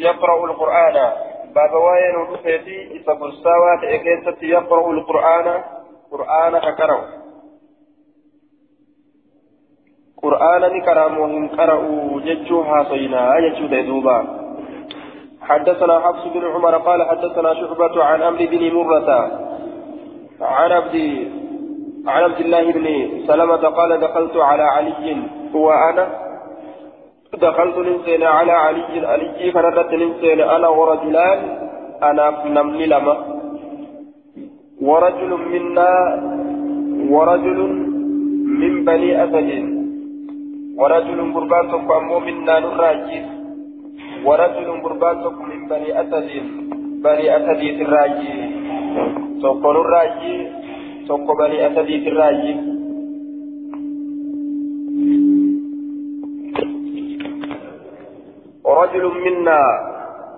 يقرأ القرآن. باب وين ودفيتي إذا إكيست يقرأ القرآن. قرآن كقرأ. قرآن كرامهم قرأوا ججوها صينا ججو ديدوبا حدثنا حفص بن عمر قال حدثنا شعبة عن أمر بن مرة. عن عبد عن عبد الله بن سلمة قال دخلت على علي هو أنا. دخلت ننسين على علي علي فردت ننسين أنا ورجلان أنا نمني لما. ورجل منا ورجل من بني أسد ورجل قربان أمو منا نراجي ورجل قربان من بني أسد بني أسد الراجي. سوكو نراجي tokko banii asadiit irraayi رجل منا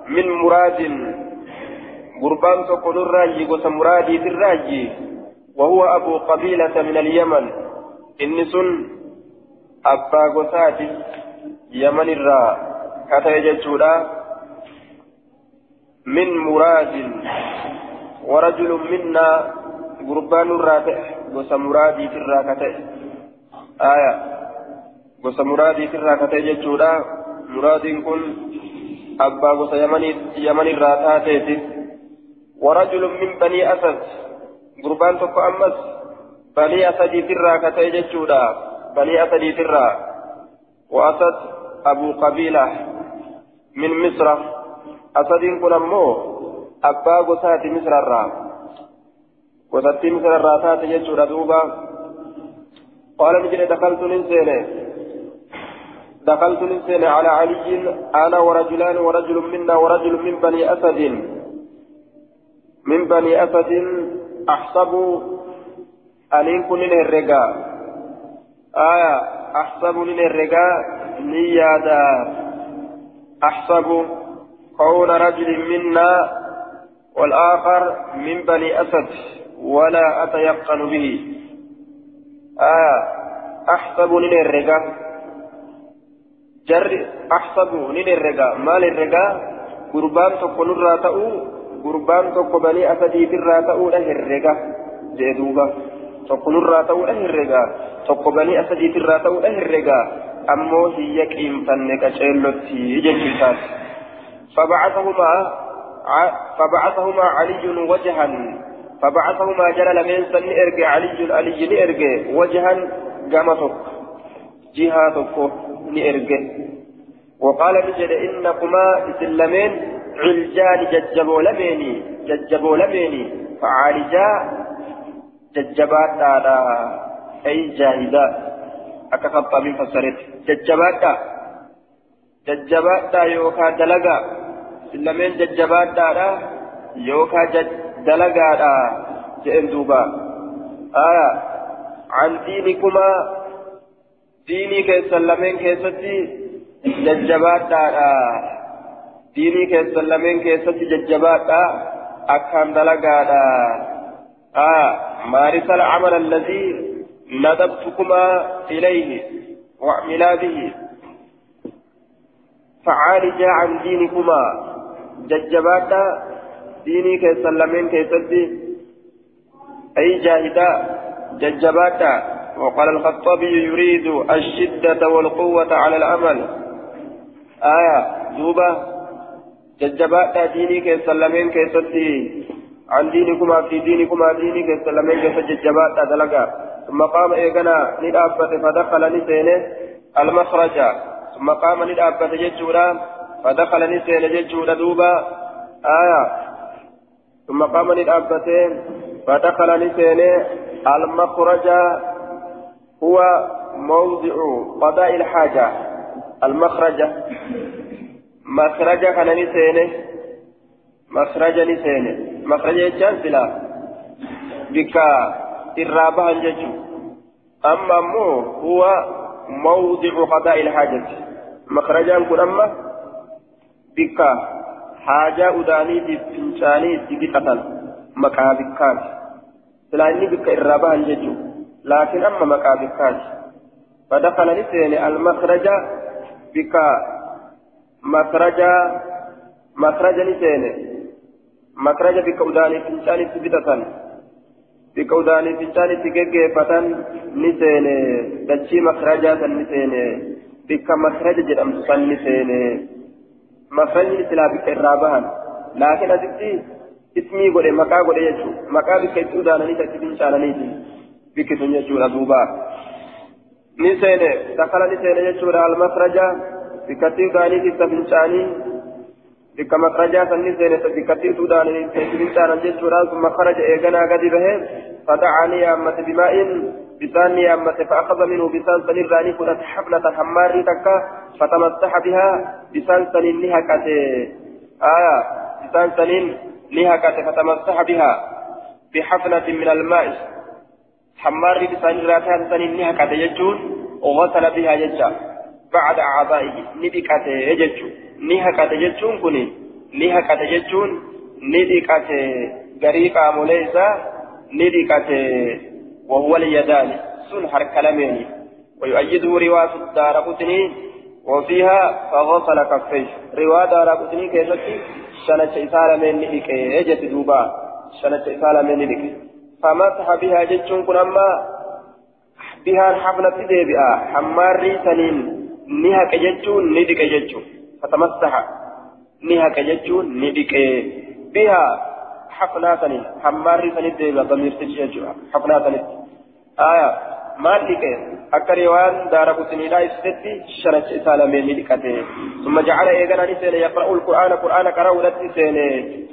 من مراد قربان تقول الراجي قسم مرادي في الراجي وهو أبو قبيلة من اليمن. إن سن أبا قساتي يمن الرا. كتا من مراد ورجل منا irraa ta'e gosa muraadiitirraa ka ta'e aya gosa muraadiitirraa ka ta'e jechuudha muraadiin kun abbaa gosa yaman irraa taateeti. Warajulun min banii asad. Gurbaan tokko ammas banii asadiitirraa ka ta'e jechuudha. Banii asadiitirraa wa asad abuu qabiila min misra. Asadiin kun ammoo abbaa gosaati misrarraa gosattii misrarraa taate jechuudha duuba. Qaala ni jedhe dakaltu nin seene. دخلت ننسين على علي أنا ورجلان ورجل منا ورجل من بني أسد. من بني أسد أحسب أن يكون الرقاء آية أحسب للرقاء نيادا أحسب كون رجل منا والآخر من بني أسد ولا أتيقن به. آه أحسب من أحسب من الرقا مال الرقا قربان تكون الراتأو قربان تكون بني أسدي الراتأو له الرقا جدوبا تكون الراتأو له الرقا تكون بني أسدي الراتأو له الرقا أمو هي كيم فنك شيلوتي جنجتات فبعثهما علي وجها فبعثهما جرى لمن سن إرجع علي علي لإرجع وجها قامتك جهاتك لإرجع وقال نجد إنكما إسلامين علجان ججبوا لميني ججبوا لميني فعالجا ججبات على أي جاهدا أكثر من فسرت ججبات ججبات يوكا دلقا إسلامين ججبات على يوكا جج دلقاadha جئن دوبا آية عن دينكما ديني كيسلمين كيستي ججبادha ديني كيسلمين كيستي ججبادha أكام دلقاadha آية مارس العمل الذي ندبتكما إليه واعملا به فعالجا عن دينكما ججبادha ديني كيسن لمن كيسدي أي جاهدا ججباتا وقال الخطابي يريد الشدة والقوة على العمل. آية دوبة. ججباتا ديني كيسن لمن كيسدي عن دينكما في دينكما ديني كيسد ججباتا دلقا. ثم قام إيقنا ندابت فدخل نسينه المخرج. ثم قام ندابت ججورا فدخل نسينه ججورا دوبا آية. ثم قام للأبتين فدخل لسينه المخرج. هو موضع قضاء الحاجة المخرج مخرج كان لسينه مخرج لسينه مخرج يجان بك إرابها الججو أما مو هو موضع قضاء الحاجة. مخرجا كن أما بك itti biqatan maqaa bikkaati silaa inni bikka irraa bahan jechuun laakiin amma maqaa bikkaati فدخل نسين المخرج بك. مخرج مخرج نسينه مخرج بك أداني فنشان تبتة بك أداني فنشان تجيجيفة نسينه دشي مخرجات نسينه بك مخرج جرم نسينه مخرج نسلا بك الرابهن لكن أتبتي اسمي قولي مكا قولي يجو. مكا بك أداني تتبنشاننيتي بك تنجو دوبا نسينه دخل نسينه يجو المخرج بكتي أداني تتبنشاني بك مخرجا سني سينة بكتي سودان سنتان جيشورا ثم خرج إيغانا قد به فدعاني أمة بماء بسان يا أمة فأخذ منه بسان سنين راني كنت حفلة حماري تكا فتمسح بها بسان سنين نهكت آية بسان سنين نهكت فتمسح بها بحفلة من الماء حماري بسان راتان سنين نهكت يجون وغسل بها يجا. بعد أعضائه kun ni haqate jechuun ni dhiqate garii qaamolee isaa ni dhiqate وهو اليدان سن حرك لمين ويؤيده رواية الدار قطني. وفيها فغسل كفيه. رواية دار قطني كيف شنة إسالة من نهيك يجت دوبا. شنة إسالة من نهيك فمسح بها جتشون كن أما بها الحفلة ديبئة. حمار ريسانين نهك جتشون ندك جتشون. فتمسح. نهك ججون ندك. بها حفنة سنين حمار سنين ديبا ضمير تججوا حفنة سنين آية. ما لك أكر يوان دار قسني لا يستدي شرج سالمين لكته ثم جعل إيغانا نسين يقرأ القرآن. قرآن قرأوا لتسين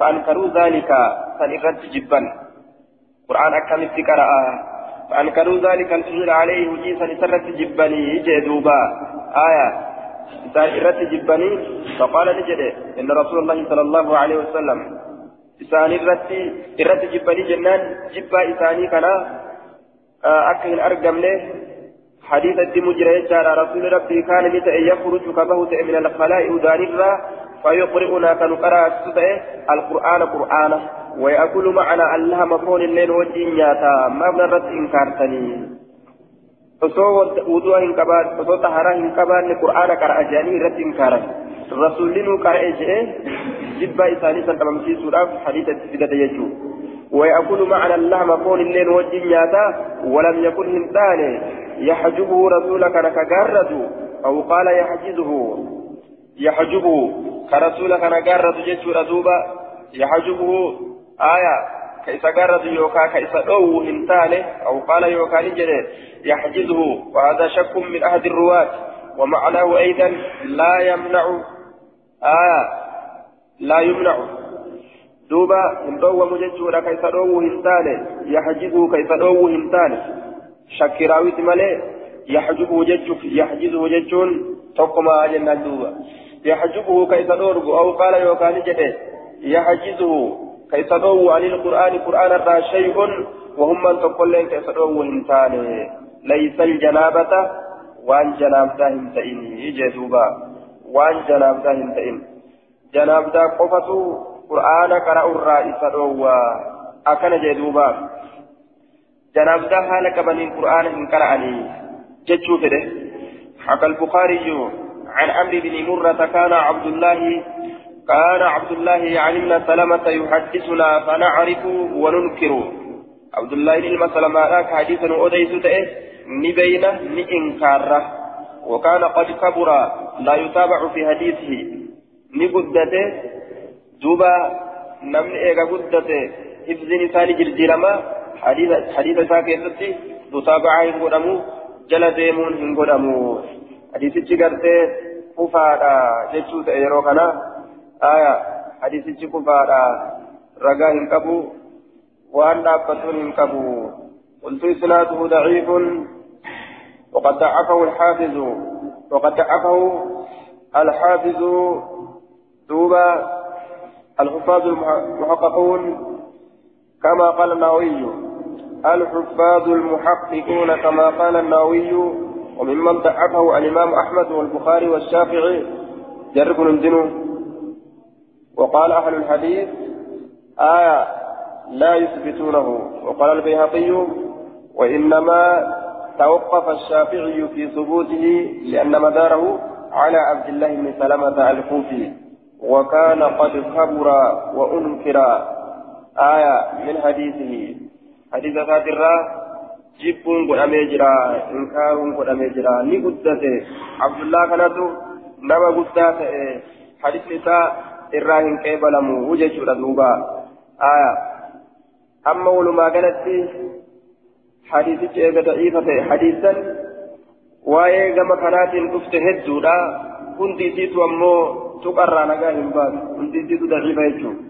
فأنكروا ذلك. فنغت جبا قرآن أكملت قرأ فأنكروا ذلك أن عليه وجيسا سرت جبني جدوبا آية. إسان إرت جبني فقال نجد إن رسول الله صلى الله عليه وسلم إسان إرت إرت جبني جنان جبا إساني كان أكهن أرقم حديث الدم جرى رسول ربي كان متى يخرج كبهت من الخلاء دانرا فيقرئنا كنقرأ القرآن قرآنا ويأكل معنا الله مفعول الليل وجه نياتا ما بنرت إنكارتني taharaa hin qabaanne qur'aana qara'a jedhanii irratti hin kaaran rasuulli nuu qara'e jedhee jibbaa isaanii san dhabamsiisuudhaaf hadiisa itti fidate jechuudha. ويأكل معنا اللحم فون الليل نياتا ولم يكن هندان يحجبه رسولك نكجرد أو قال يحجزه يحجبه كرسولك نكجرد جيش دوبا يحجبه آية كيس قرد يوكا كيس أو هنتانه أو قال يوكا نجري يحجزه وهذا شك من أحد الرواة ومعناه أيضا لا يمنع آه لا يمنع دوبا هندو مججورا كيس أو هنتانه يحجزه كيس أو هنتانه شكراويت مالي يحجبه ججف يحجزه ججون تقما جنة دوبا يحجبه كيس أو قال يوكا نجري يحجزه كيف تدعو عن القرآن قرآن الرا شيء وهم من تقول كيف تدعو هنتان ليس الجنابة وان جنابته هنتين جدوبا وان جنابته هنتين جنابته قفة قرآن قرأ الرئيس تدعو أكن جدوبا جنابته حالك بني القرآن إن قرأني جتشو فده. حكى البخاري عن عمرو بن مرة كان عبد الله كان عبد الله يعني من سلمة يحدثنا فنعرف وننكر. عبد الله بن سلمة ذاك حديثا أديس تأه نبينه نإنكاره وكان قد كبر لا يتابع في حديثه. نقدته دوبا نمن إيغا قدته. حفظ نسان جرجرما حديث حديث ساكتتي متابعة هنقدمو. حديث جغرته ففادا جتشوت إيرو كنا آية حديث كفارا رجاء كبو وأن أبتون كبو قلت إسناده ضعيف وقد ضعفه الحافظ وقد ضعفه الحافظ دوبا الحفاظ المحققون كما قال النووي الحفاظ المحققون كما قال النووي وممن ضعفه الإمام أحمد والبخاري والشافعي جرب ننزنه وقال أهل الحديث آية لا يثبتونه. وقال البيهقي وإنما توقف الشافعي في ثبوته لأن مداره على عبد الله بن سلمة الكوفي. وكان قد كبر وأنكر. آية من حديثه. حديث فاترة جبون قد أميجرا إنكار قد أميجرا نقدته عبد الله كانت نما قدته حديث نساء إراهن كيبلمو وجه دوبا آية أما ولما قالت حديث إيجا ضعيفة حديثا waa'ee gama kanaatiin dhufte hedduudha hundi isiitu ammoo tuqarraa nagaa hin baatu hundi isiitu daciifa jechuudha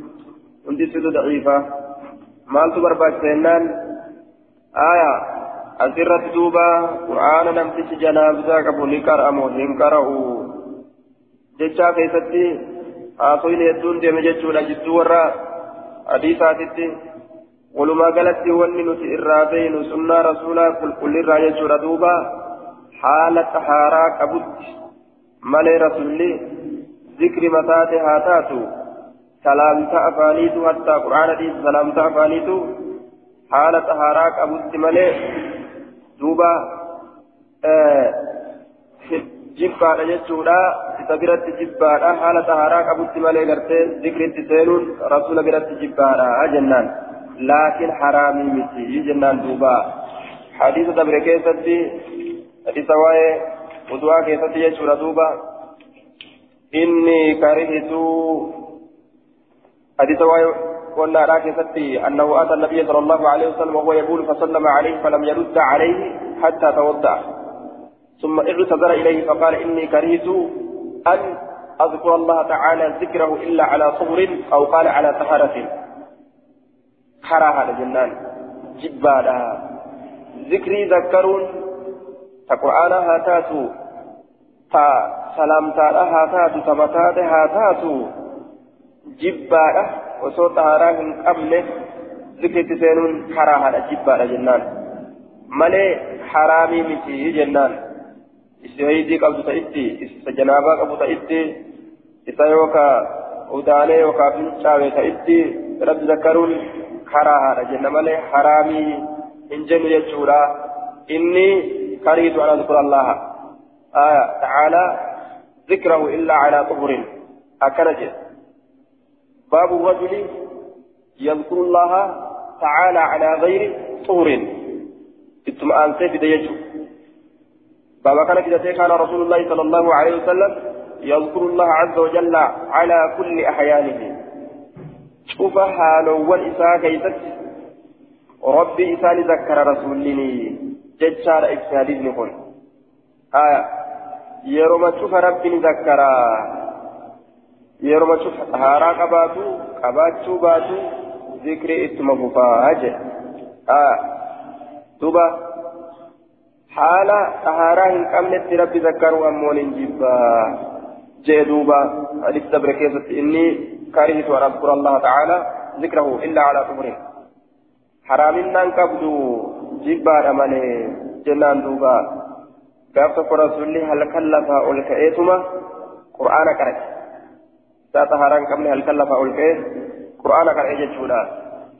hundi isiitu daciifa maaltu barbaachisa jennaan آية أسرت دوبا قرآن لم تسجنا بذاك بني كرأمو هم كرأوا جتشا كيستي آسوين يدون ديم جتشونا جدو ورا حديثاتي ولما قالت وني نتي إرابين سنة رسولا كل كل راية جرى دوبا حالة حارا كبد ملي رسولي ذكر متاتي هاتاتو سلامتا أفانيتو حتى قرآن دي سلامتا أفانيتو xahaaraa qabutti malee duuba jibbaadha jechuudha isa biratti jibbaadha haala xahaaraa qabutti malee gartee zikritti seenuun rasuula biratti jibbaadha jennaan laakiin haraamii miti jennaan duuba hadiisa dabre keessatti حديث واي ودعاء كيفتي يجور دوبا إني كرهت حديث واي قلنا لا كيفتي أنه أتى النبي صلى الله عليه وسلم وهو يقول فسلم عليه فلم يرد عليه حتى توضأ. ثم اعتذر إليه فقال إني كرهت أن أذكر الله تعالى ذكره إلا على صبر أو قال على طهارة. كراهة الجنان جبالا. ذكري ذكرون. ta qur'aana haa taatu ta salaamtaadha haa taatu ta osoo xahaaraa hin qabne zikritti seenuun karaahaadha jibbaadha jennaan malee haraamii miti jennaan isa heydii qabdu ta'itti isa janaabaa qabu ta'itti isa yookaa udaalee yookaa fincaawe ta'itti rabbi zakkaruun karaahaadha jenna malee haraamii hin jennu jechuudha inni كرهت أن أذكر الله آية تعالى ذكره إلا على طهر أكنج باب الرجل يذكر الله تعالى على غير طهر. ثم أنسى بديته بابا كان كده كان رسول الله صلى الله عليه وسلم يذكر الله عز وجل على كل أحيانه. شوف حاله والإساءة كيست. ربي إساني ذكر رسولني jechaadha ibsi hadiisni kun haya yeroma cufa rabbiin zakkaraa qabaatu qabaachuu baatu zikrii ittuma fufaa jedhe haya duba haala haaraa hin qabnetti rabbi zakkaruu ammoon hin jibbaa jee duuba hadiis dabre keessatti inni karihitu an adkura allaha tacaala zikrahu illaa calaa kufrin haraaminaan qabdu jibbaadha malee jennaan duuba gaaf tokko rasuulli halkan lafaa ol ka'eetuma qur'aana qara'e xahaaraan qabne halkan lafaa ol ka'e qur'aana qara'e jechuudha.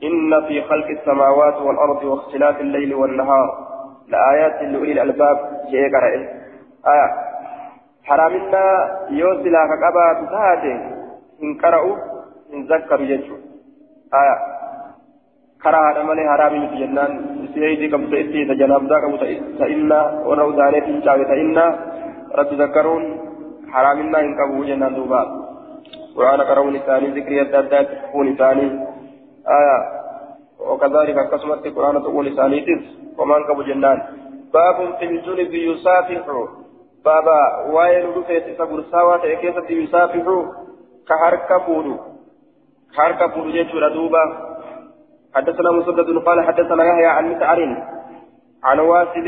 إن في خلق السماوات والأرض واختلاف الليل والنهار لآيات لأولي الألباب جاء قرأه آية حرامنا يوصل كقبا تساته إن قرأوا إن ذكروا يجوا آية كراهة مالي حرامي في جنان سيدي كم تأتي تجناب ذاك تئنا ورو ذاني تنشاوي تئنا رد ذكرون حرامنا إن كبو جنان دوبا وأنا كرون ثاني ذكري الدادات كون ثاني آية وكذلك قسمت القرآن تقول ثاني تس ومن كبو جنان باب في الجنب يسافح بابا وائل رفيت سبر ساوات كيف يسافح كهركا فودو كهركا فودو جيتشو دوبا حدثنا مسدد قال حدثنا يحيى عن مسعر عن واسل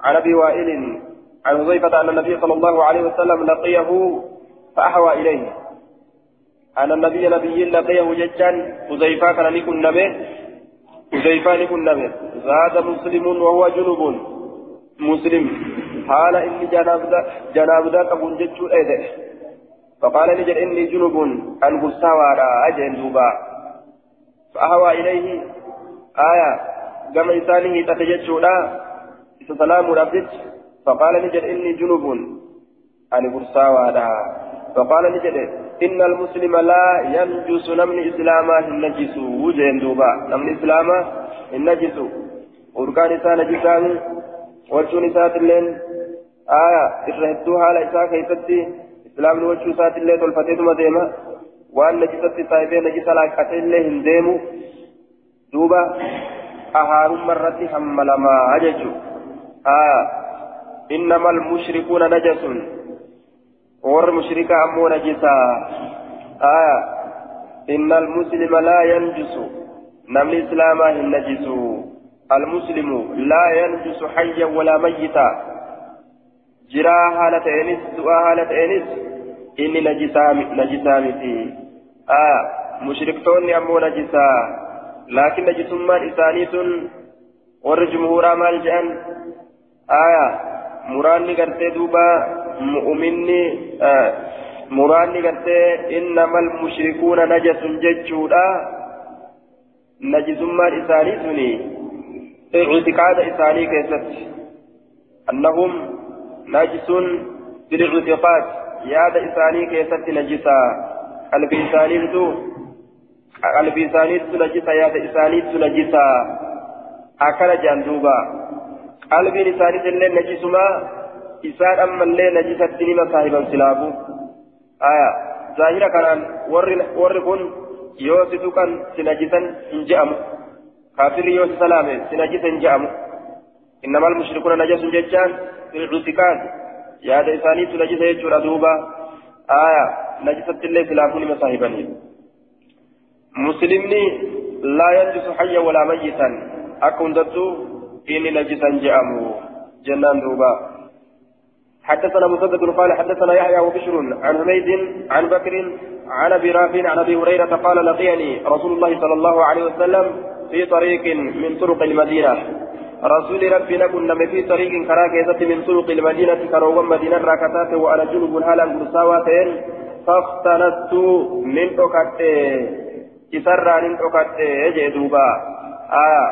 عن ابي وائل عن حذيفة أن النبي صلى الله عليه وسلم لقيه فأحوى إليه أن النبي نبي لقيه ججا حذيفة كان لكن نبي. حذيفة لكن نبي. زاد مسلم وهو جنوب. مسلم. قال إني جناب جناب ذاك أبو جج أيده فقال نجد إني جنوب. أن قصاوى أجل دوبا. فأهوى إليه. آية. كما إنسانه تتججولا سلام ربك فقال نجد إني جنوب. أن برساوى فقال نجد إن المسلم لا ينجس نمن إسلاما النجس وجين دوبا. نمن إسلاما النجس أركان إساء نجسان وجون إساء اللين آية إرهدوها على إساء كيستي إسلام وجو إساء اللين والفتيد مديمة وأن نجستي طيبين نجس لاكتين اللين هنديمو دوبا أهارم مرة حملما أججو. آية إنما المشركون نجس. ور مشركا أمو نجسا آية إن المسلم لا ينجس. نم الإسلام النجس المسلم لا ينجس حيا ولا ميتا. جرا حالة إنس دعاء حالة إنس. إني نجسا نجسا متي. آية مشركتون أمو نجسا لكن نجسما إسانيت ور جمهورا مال جأن. آية مراني قرتي دوبا. مؤمني مراني قرتي إنما المشركون نجس ججودا نجسما إساني سني اعتقاد إساني كيست أنهم نجس بالاعتقاد ياد إساني كيست نجسا قلب إساني قلب إساني نجسا ياد إساني نجسا أكل جندوبا قلب إساني نجسما aya zaahira kanaan warri kun yoo si tuqan si najisan hin je'amu kaafirri yoo si salaame si najisa hin je'amu إنما المشركون نجس ججان في الاعتقاد يا إساني نجس يجور دوبا آية نجسة الله سلافون مصاحبني مسلمني لا ينجس حيا ولا ميتا أكون دتو إني نجسا جأمو جنان دوبا حدثنا مسدد قال حدثنا يحيى وبشر عن حميد عن بكر عن أبي رافع عن أبي هريرة قال لقيني رسول الله صلى الله عليه وسلم في طريق من طرق المدينة. رسول ربنا كنا في طريق كراكيزة من طرق المدينة كروغا مدينة راكتات وأنا جنوب هالا قرصاواتين فاختلست من أكت إسرى من أكت يجي دوبا. آه.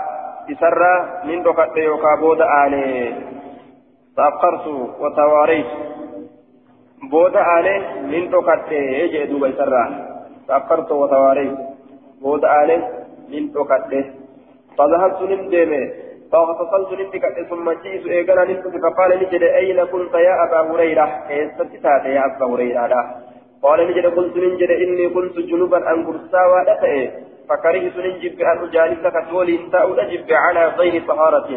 إسرى من أكت يوكا آلي تأخرت وتواريت. بودا آله من توكت يجي دوبا يسرى تأخرت وتواريت. بودا آله من توكت فذهبت نمدمي فاغتسلت نمدكت ثم جئت إيقنا نمدك فقال نجد أين كنت يا أبا هريرة؟ كيستتات يا أبا هريرة؟ قال نجد قلت نجد إني كنت جنوبا أن قرسا ودفئ فكرهت نجب أن أجالسك تولي انتأ نجب على غير طهارة.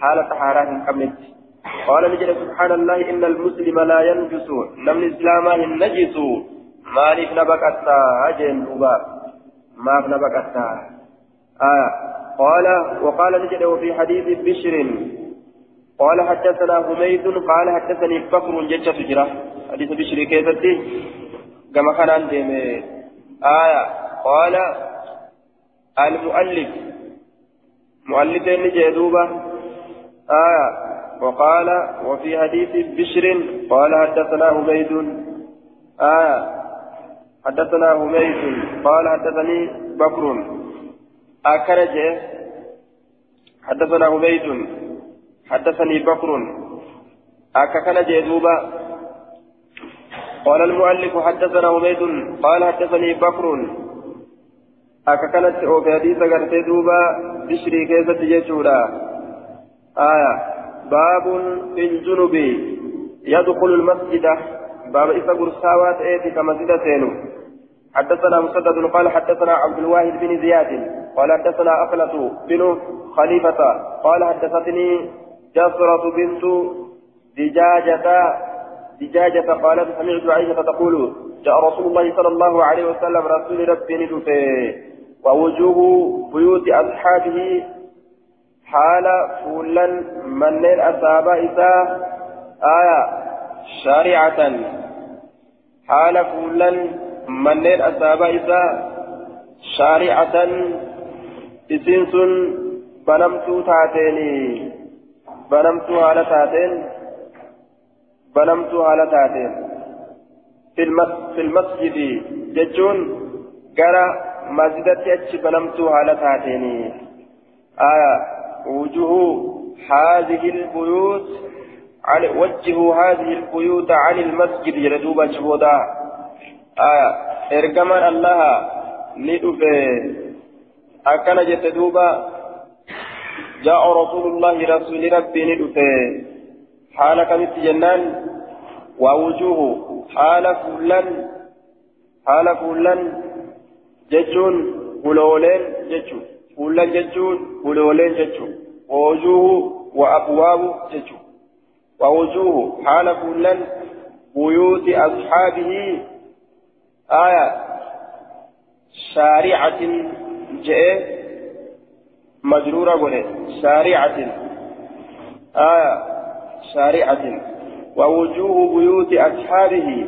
حالة طهارة كملت قال نجد سبحان الله إن المسلم لا ينجس. نم الإسلام النجس مالك نبكتا أجن أبا. ما نبكتا آه. قال وقال نجد وفي حديث بشر. قال حدثنا حميد قال حدثني بكر ججة تجرى حديث بشر كيفتي. كما كان عندي آية. قال المؤلف. مؤلفين جدوبة آية. وقال وفي حديث بشر قال حدثنا عبيد آه حدثنا عبيد قال حدثني بكر. أكرج حدثنا عبيد حدثني بكر. أككنج دوبا قال المؤلف حدثنا عبيد قال حدثني بكر. أككنت أو في حديث دوبا بشري كيف تجيشورا آية باب في الجنوب يدخل المسجد. باب إذا قرصاوات إيتي كمسجد سينو. حدثنا مسدد قال حدثنا عبد الواحد بن زياد قال حدثنا أخلة بن خليفة قال حدثتني جسرة بنت دجاجة. دجاجة قالت سمعت عائشة تقول جاء رسول الله صلى الله عليه وسلم رسول ربي ندفه. ووجوه بيوت أصحابه حال فولا منين أصابا إساء آية شارعة حال فولا منين أصابا إساء شارعة إسنس بنمتو تاتيني بنمتو على تاتين بنمتو على تاتين في المس في المسجد ججون قرا مسجدتي أتش بنمتو على تاتيني آية وجوه هذه البيوت عن وجهوا هذه البيوت عن المسجد. يردوبا شبودا آية. إرجمان الله ندف أكن جت دوبا. جاء رسول الله رسول ربي ندف حال كمت جنان. ووجوه حال فلان حال فلان جتون فلولين جتون فلان جتون فلولين جتون ووجوه وأبواب جتون ووجوه حال فلان بيوت أصحابه آية شارعة جاء مجرورة قولي شارعة آية شارعة ووجوه بيوت أصحابه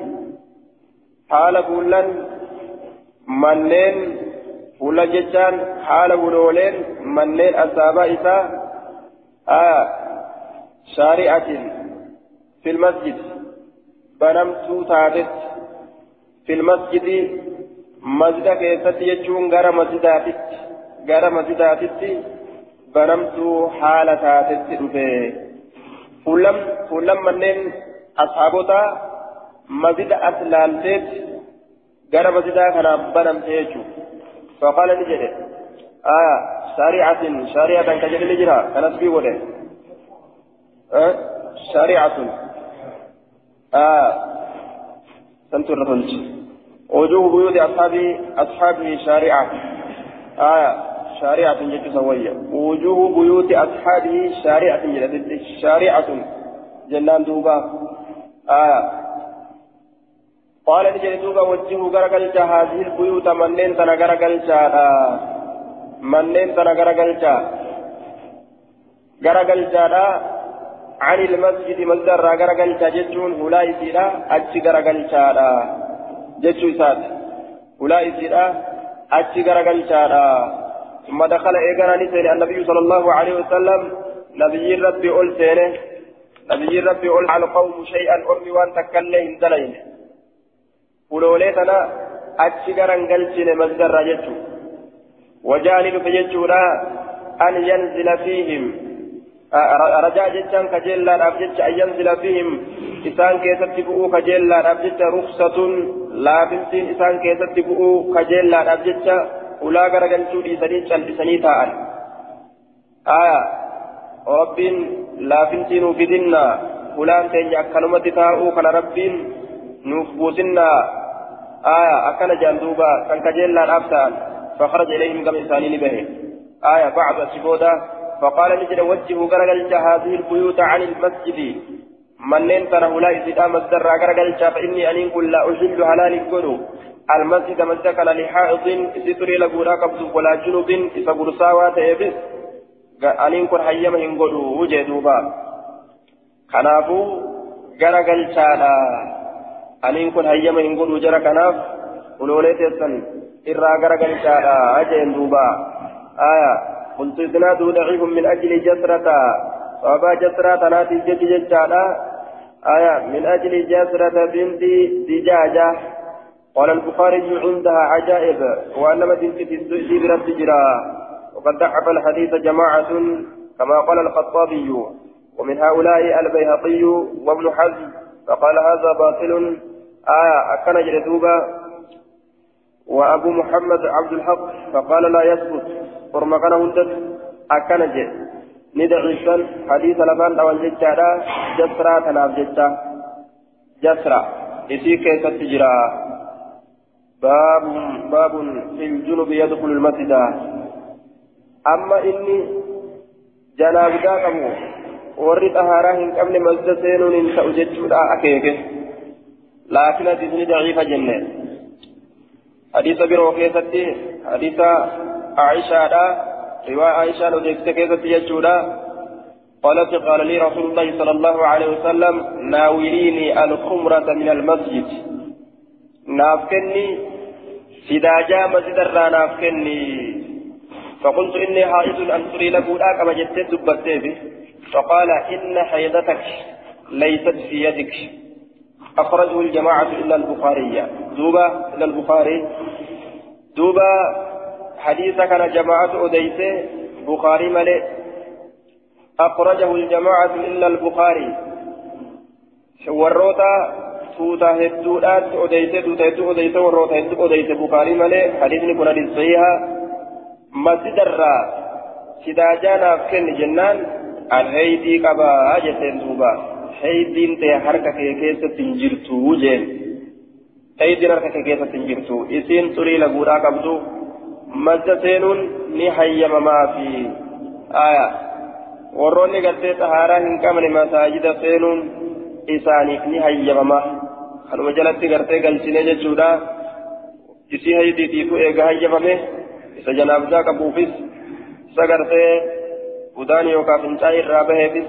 حال فلان fuula jechaan haala wulooleen manneen asaabaa isaa aya shaari'atin fil masjid banamtuu taatetti. Fil masjidi masjida keessatti jechuun gara masjidaatitti gara masjidaatitti banamtuu haala taatetti dhufe fuullam fuullam manneen asaabotaa masjida as laalteetti gara masjidaa kanaaf banamte jechuudha. فقال نجد آية شريعة شريعة كجل نجرا كانت في وله أه؟ شريعة آه سنتر رفلت وجوه بيوت أصحابه أصحابه شارعة. آية شارعة جت سوية. وجوه بيوت أصحابه شارعة جت. شارعة. جنان دوبا. آية قال نجد دوبا وجهه غرقل هذه البيوت منين تنا غرقل منين تنا غرقل غرقل عن المسجد مصدر غرقل جتون هلا يسيرا أتش غرقل شارا جتو سات هلا يسيرا أتش غرقل شارا ثم دخل إيقانا نسير النبي صلى الله عليه وسلم نبي ربي أول نبي ربي أول على القوم شيئا أرمي وأن تكلم دلين ولوليتنا أتش غرقل شين مصدر جتو وجانب فجتونا أن ينزل فيهم رجاء جتان كجيلا أبجت أن ينزل فيهم إسان كيست بؤو كجيلا أبجت رخصة لا بنتين إسان كيست بؤو كجيلا أبجت أولا غرغنتو ديساني چلبساني تاءن آية ربين لا بنتين فدنا فلان تين أكنمت تاءو كان ربين نفبوسنا آية أكن جندوبا كان كجيلا أبتان فخرج إليهم كم إنسانين به آية بعد سبودا فقال نجد وجه غرقلت هذه البيوت عن المسجد. منين ترى هؤلاء إذا مصدر غرقلت فإني أن كل لا أحل حلال قلو المسجد مسجد لحائط ستري لقولا قبض ولا جنوب إذا قرصاوا تيبس. أن كن حيما هنقلو وجدوبا كنافو غرقلت أن كن حيما هنقلو جرى كناف ولوليت يسن إرى غرقلت أجين دوبا آية قلت إسناده ضعيف من أجل جسرة وأبا جسرة ناتي جد ججالة آية من أجل جسرة بنت دجاجة قال البخاري عندها عجائب وأنما بنت برب جرا وقد ضعف الحديث جماعة كما قال الخطابي ومن هؤلاء البيهقي وابن حزم فقال هذا باطل آية أكن جلدوبا وأبو محمد عبد الحق فقال لا يثبت ورما كان هندت أكن جي ندعيسا حديث لبان أول جتشارا جسرا تناف جتشا جسرا. إسي كيف باب باب في الجنوب يدخل المسجد. أما إني جناب داكمو warri xahaaraa hin qabne masjida seenuun hin ta'u jechuudha laakiin hadiisni daciifa jenne. Hadiisa biroo keessatti hadiisa عائشة رواية عائشة جئت كيف يجودا قالت قال لي رسول الله صلى الله عليه وسلم ناوليني الخمرة من المسجد نافكني سداجا مسجد نافكني فقلت إني حائض أن تري لبودا كما جدت دبتي فقال إن حيضتك ليست في يدك أخرجه الجماعة إلا البخاري دوبا إلا البخاري دوبا حديث كان جماعة أديسة بخاري ملئ أخرجه الجماعة إلا البخاري وروتا tuuta hedduudhaatti odeyse tuuta hedduu odeyse warroota hedduu odeyse bukaarii malee hadiisni kun hadiis sahiha masjidarraa sidaajaa naaf kenni jennaan an heydii qabaa jetteen duuba heydiin ta'e harka kee keessatti hin jirtu jeen heydiin harka kee keessatti hin jirtu isiin xurii laguudhaa qabdu masjida seenuun ni hayyamamaa fi aya warroonni gartee xahaaraa hin qabne masaajida seenuun isaaniif ni hayyamama kanuma jalatti gartee galchine jechuudha isii haydiitiifu eega hayyamame isa janaabdaa qabuufis isa gartee udaan yookaan fincaa'ii irraa baheefis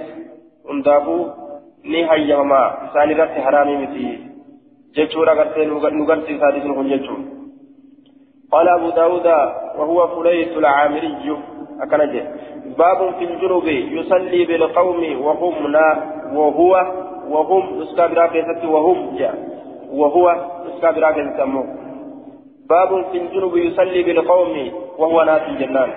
hundaafuu ni hayyamama isaan irratti haraamii miti. Jechuudha gartee nu garsiisaa dhiisnu kun jechuudha. قال أبو داود وهو فليس العامري أكنجه باب في الجنوب يصلي بالقوم وهم نا وهو وهم اسكابرا كيست وهم جاء وهو اسكابرا كيست باب في الجنوب يصلي بالقوم وهو ناس الجنان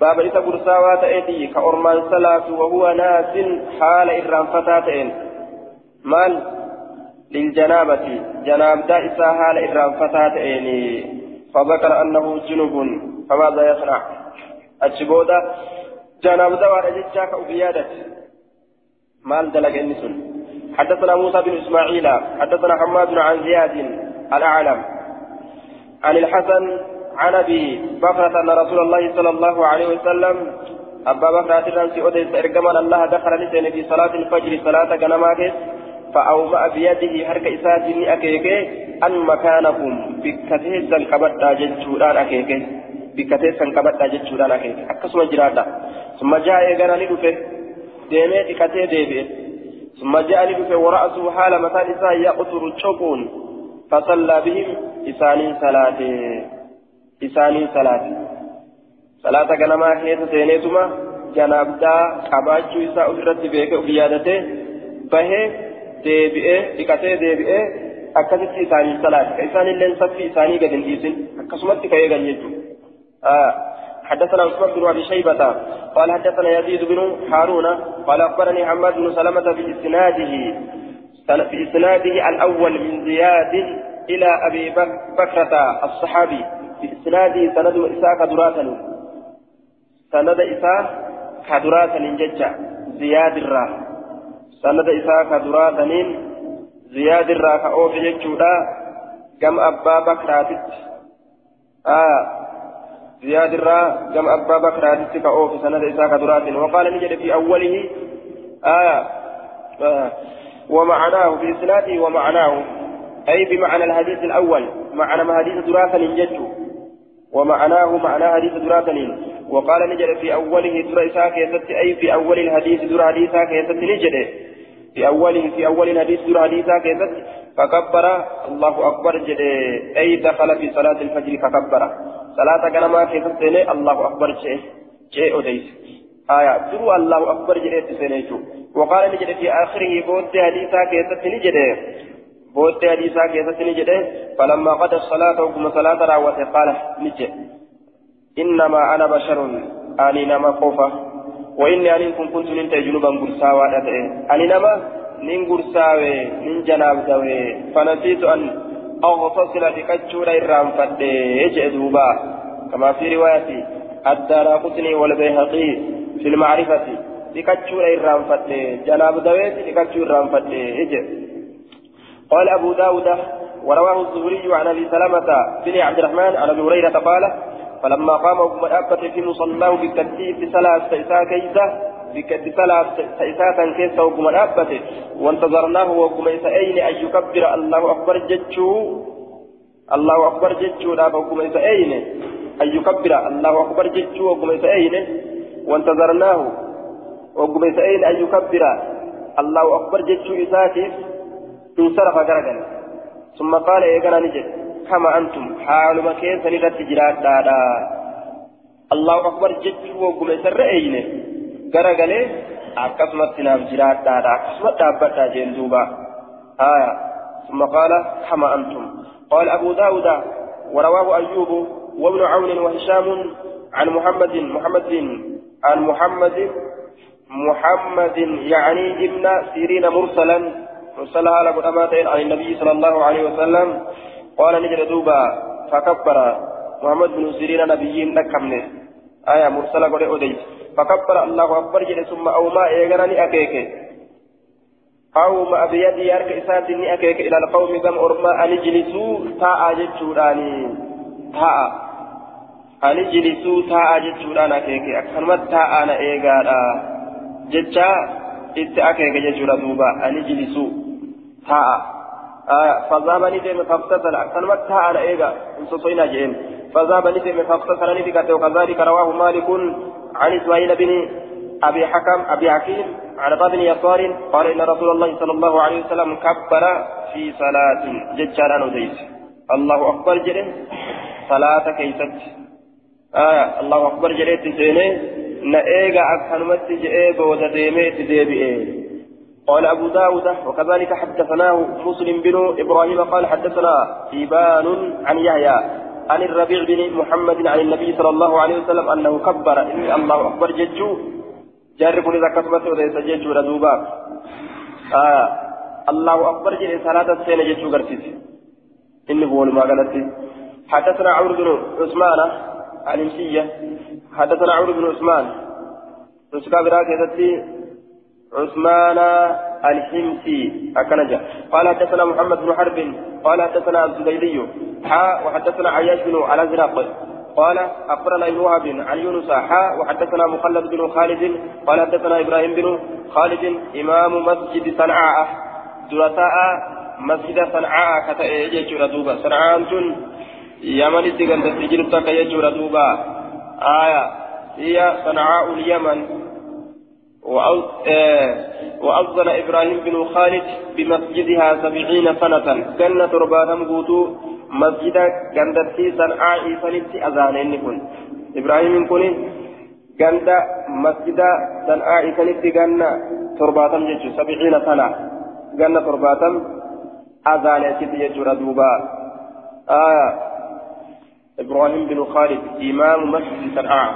باب إذا قرصاوا تأتي كأرمان صلاة وهو ناس حال إرام فتاتين مال للجنابة جناب دائسة حال إرام فتاتين فذكر أنه جنوب فماذا يصنع أتشبودا جناب دوار جتشاك أبيادة مال دلق النسل حدثنا موسى بن إسماعيل حدثنا حماد عن زياد الأعلم عن الحسن عن أبي بكرة أن رسول الله صلى الله عليه وسلم أبا بكرة الرنسي اوديس إرجمان الله دخل لسنة في صلاة الفجر صلاة جنماكس فأومأ بيده حركة إساتي أكيكي أن مكانكم بكتيسا كبتا جتشوران أكيكي بكتيسا كبتا جتشوران أكيكي أكسما جرادا. ثم جاء إيغانا لدفه ديمي إكتي ديبي ثم جاء لدفه ورأسه حال مكان إسا يقطر الشوكون فصلى بهم إسانين صلاته. Isaanii salaate salaata ganamaa keessa seeneetuma janaabdaa qabaachuu isaa ofirratti beekee of yaadatee bahee deebi'ee dhiqatee deebi'ee akkasitti isaanii salaate isaan illee saffii isaanii gad hin dhiisin akkasumatti ka'ee gal jechuudha. حدثنا عثمان بن ابي شيبه قال حدثنا يزيد بن هارون قال اخبرني حماد بن سلمه في اسناده في اسناده الأول من زياد إلى ابي بكرة الصحابي بإسناده سند إساء كدراتني. سند إساء كدراتني ججة. زياد الراه سند إساء كدراتني. زياد الراه كأوف ججودا. كم أبا بكراتت. آه. زياد الراه كم أبا بكراتت كأوف سند إساء كدراتني. وقال نجد في أوله. آه, آه ومعناه في إسناده ومعناه. أي بمعنى الحديث الأول. معنى ما حديث دراسة جدّ ومعناه معنى حديث دراتنين وقال نجد في أوله در إساء كيست أي في أول الحديث در حديثا كيست نجد. في أوله في أول الحديث در حديثا كيست فكبر الله أكبر جد. أي دخل في صلاة الفجر فكبر. صلاة كلمة كيست الله أكبر شيء شيء أديس آية دروا الله أكبر جد وقال نجد في آخره بود حديثا كيست نجد. بود حديثا كيف نجده فلما قضى الصلاة وكما صلاة راوته قال نجد إنما أنا بشر أني نما قوفة وإني أن كنت كنت ننت جنوبا قرساوى أني نما نين قرساوى نين جناب دوي فنسيت أن أغتصل لكتشور إرام فدي دوبا كما في رواية الدار قطني والبيهقي في المعرفة لكتشور إرام فدي جناب دوي لكتشور إرام فدي قال أبو داود ورواه الزهري عن أبي سلمة بن عبد الرحمن عن أبي هريرة قال فلما قام أبو مأبة في مصلاه بالتكتيف صلاة سيسا كيسة بكت صلاة سيسا كيسة أبو مأبة وانتظرناه وقم أين أن يكبر. الله أكبر جتشو الله أكبر جتشو لا وقم أين أن يكبر. الله أكبر جتشو وقم أين وانتظرناه وقم أين أن يكبر. الله أكبر جتشو إساتيف انصرف غرغل ثم قال إيقنا نجد؟ كما أنتم حال ما كيف سنرد جرات دادا؟ الله أكبر جد وقم سر أين غرغل أكسمت سنام جرات دادا أكسمت دابتا جندوبا آية ثم قال كما أنتم. قال أبو داود ورواه أيوب وابن عون وهشام عن محمد محمد عن محمد محمد يعني ابن سيرين مرسلا مرسل على قدامات عن النبي صلى الله عليه وسلم قال نجر دوبا فكبر. محمد بن سيرين نبيين لكمنه آية مرسلة قد أديت فكبر الله أكبر جل ثم أوما إيغراني أكيك. أوما بيدي أرك إساتني أكيك. إلى القوم كم أرما أن اجلسوا تاء جتشوراني. تاء. أن اجلسوا تاء جتشوران أكيك. أكثر تاء أنا إيغارا. جتشا إت أكيك جتشورا دوبا أن اجلسوا تاء آه فذهب ندم فاغتسل أكثر تاء أنا إيغا انصصينا جئين فذهب ندم فاغتسل ندم وكذلك رواه مالك عن إسماعيل بن أبي حكم أبي حكيم عن بن يسار قال إن رسول الله صلى الله عليه وسلم كبر في صلاة ججارا وديس الله أكبر جره صلاة كيست آه الله أكبر جره تسيني نأيغا أكثر جئي بودا ديمي تديبئي قال أبو داود وكذلك حدثناه مسلم بن إبراهيم قال حدثنا إيبان عن يحيى عن الربيع بن محمد عن النبي صلى الله عليه وسلم أنه كبر. إني الله أكبر ججو. جرب إذا كتبت وليس ججو ردوبا. آه الله أكبر جل صلاة السنة ججو قرتيس إنه هو قالت حدثنا عمرو بن عثمان عن حدثنا عمرو بن عثمان. نسكا براك عثمان الحمصي أكنجا قال حدثنا محمد بن حرب قال حدثنا الزبيدي حا وحدثنا عياش بن الأزرق. قال أخبرنا ابن وهب عن يونس حا وحدثنا مخلد بن خالد. قال حدثنا إبراهيم بن خالد إمام مسجد صنعاء. درساء مسجد صنعاء كتا يجور دوبا. صنعاء يمن تيغن تسجل تك يجور دوبا آية هي صنعاء اليمن وأذن إبراهيم بن خالد بمسجدها سبعين سنة جنة ربانم قوتو مسجد جندتي صنعاء سنتي أذانين كن إبراهيم كن جند مسجد صنعاء سنتي جنة ترباتم جيتشو سبعين سنة جنة ترباتم أذانين جيتشو ردوبا آه إبراهيم بن خالد إمام مسجد صنعاء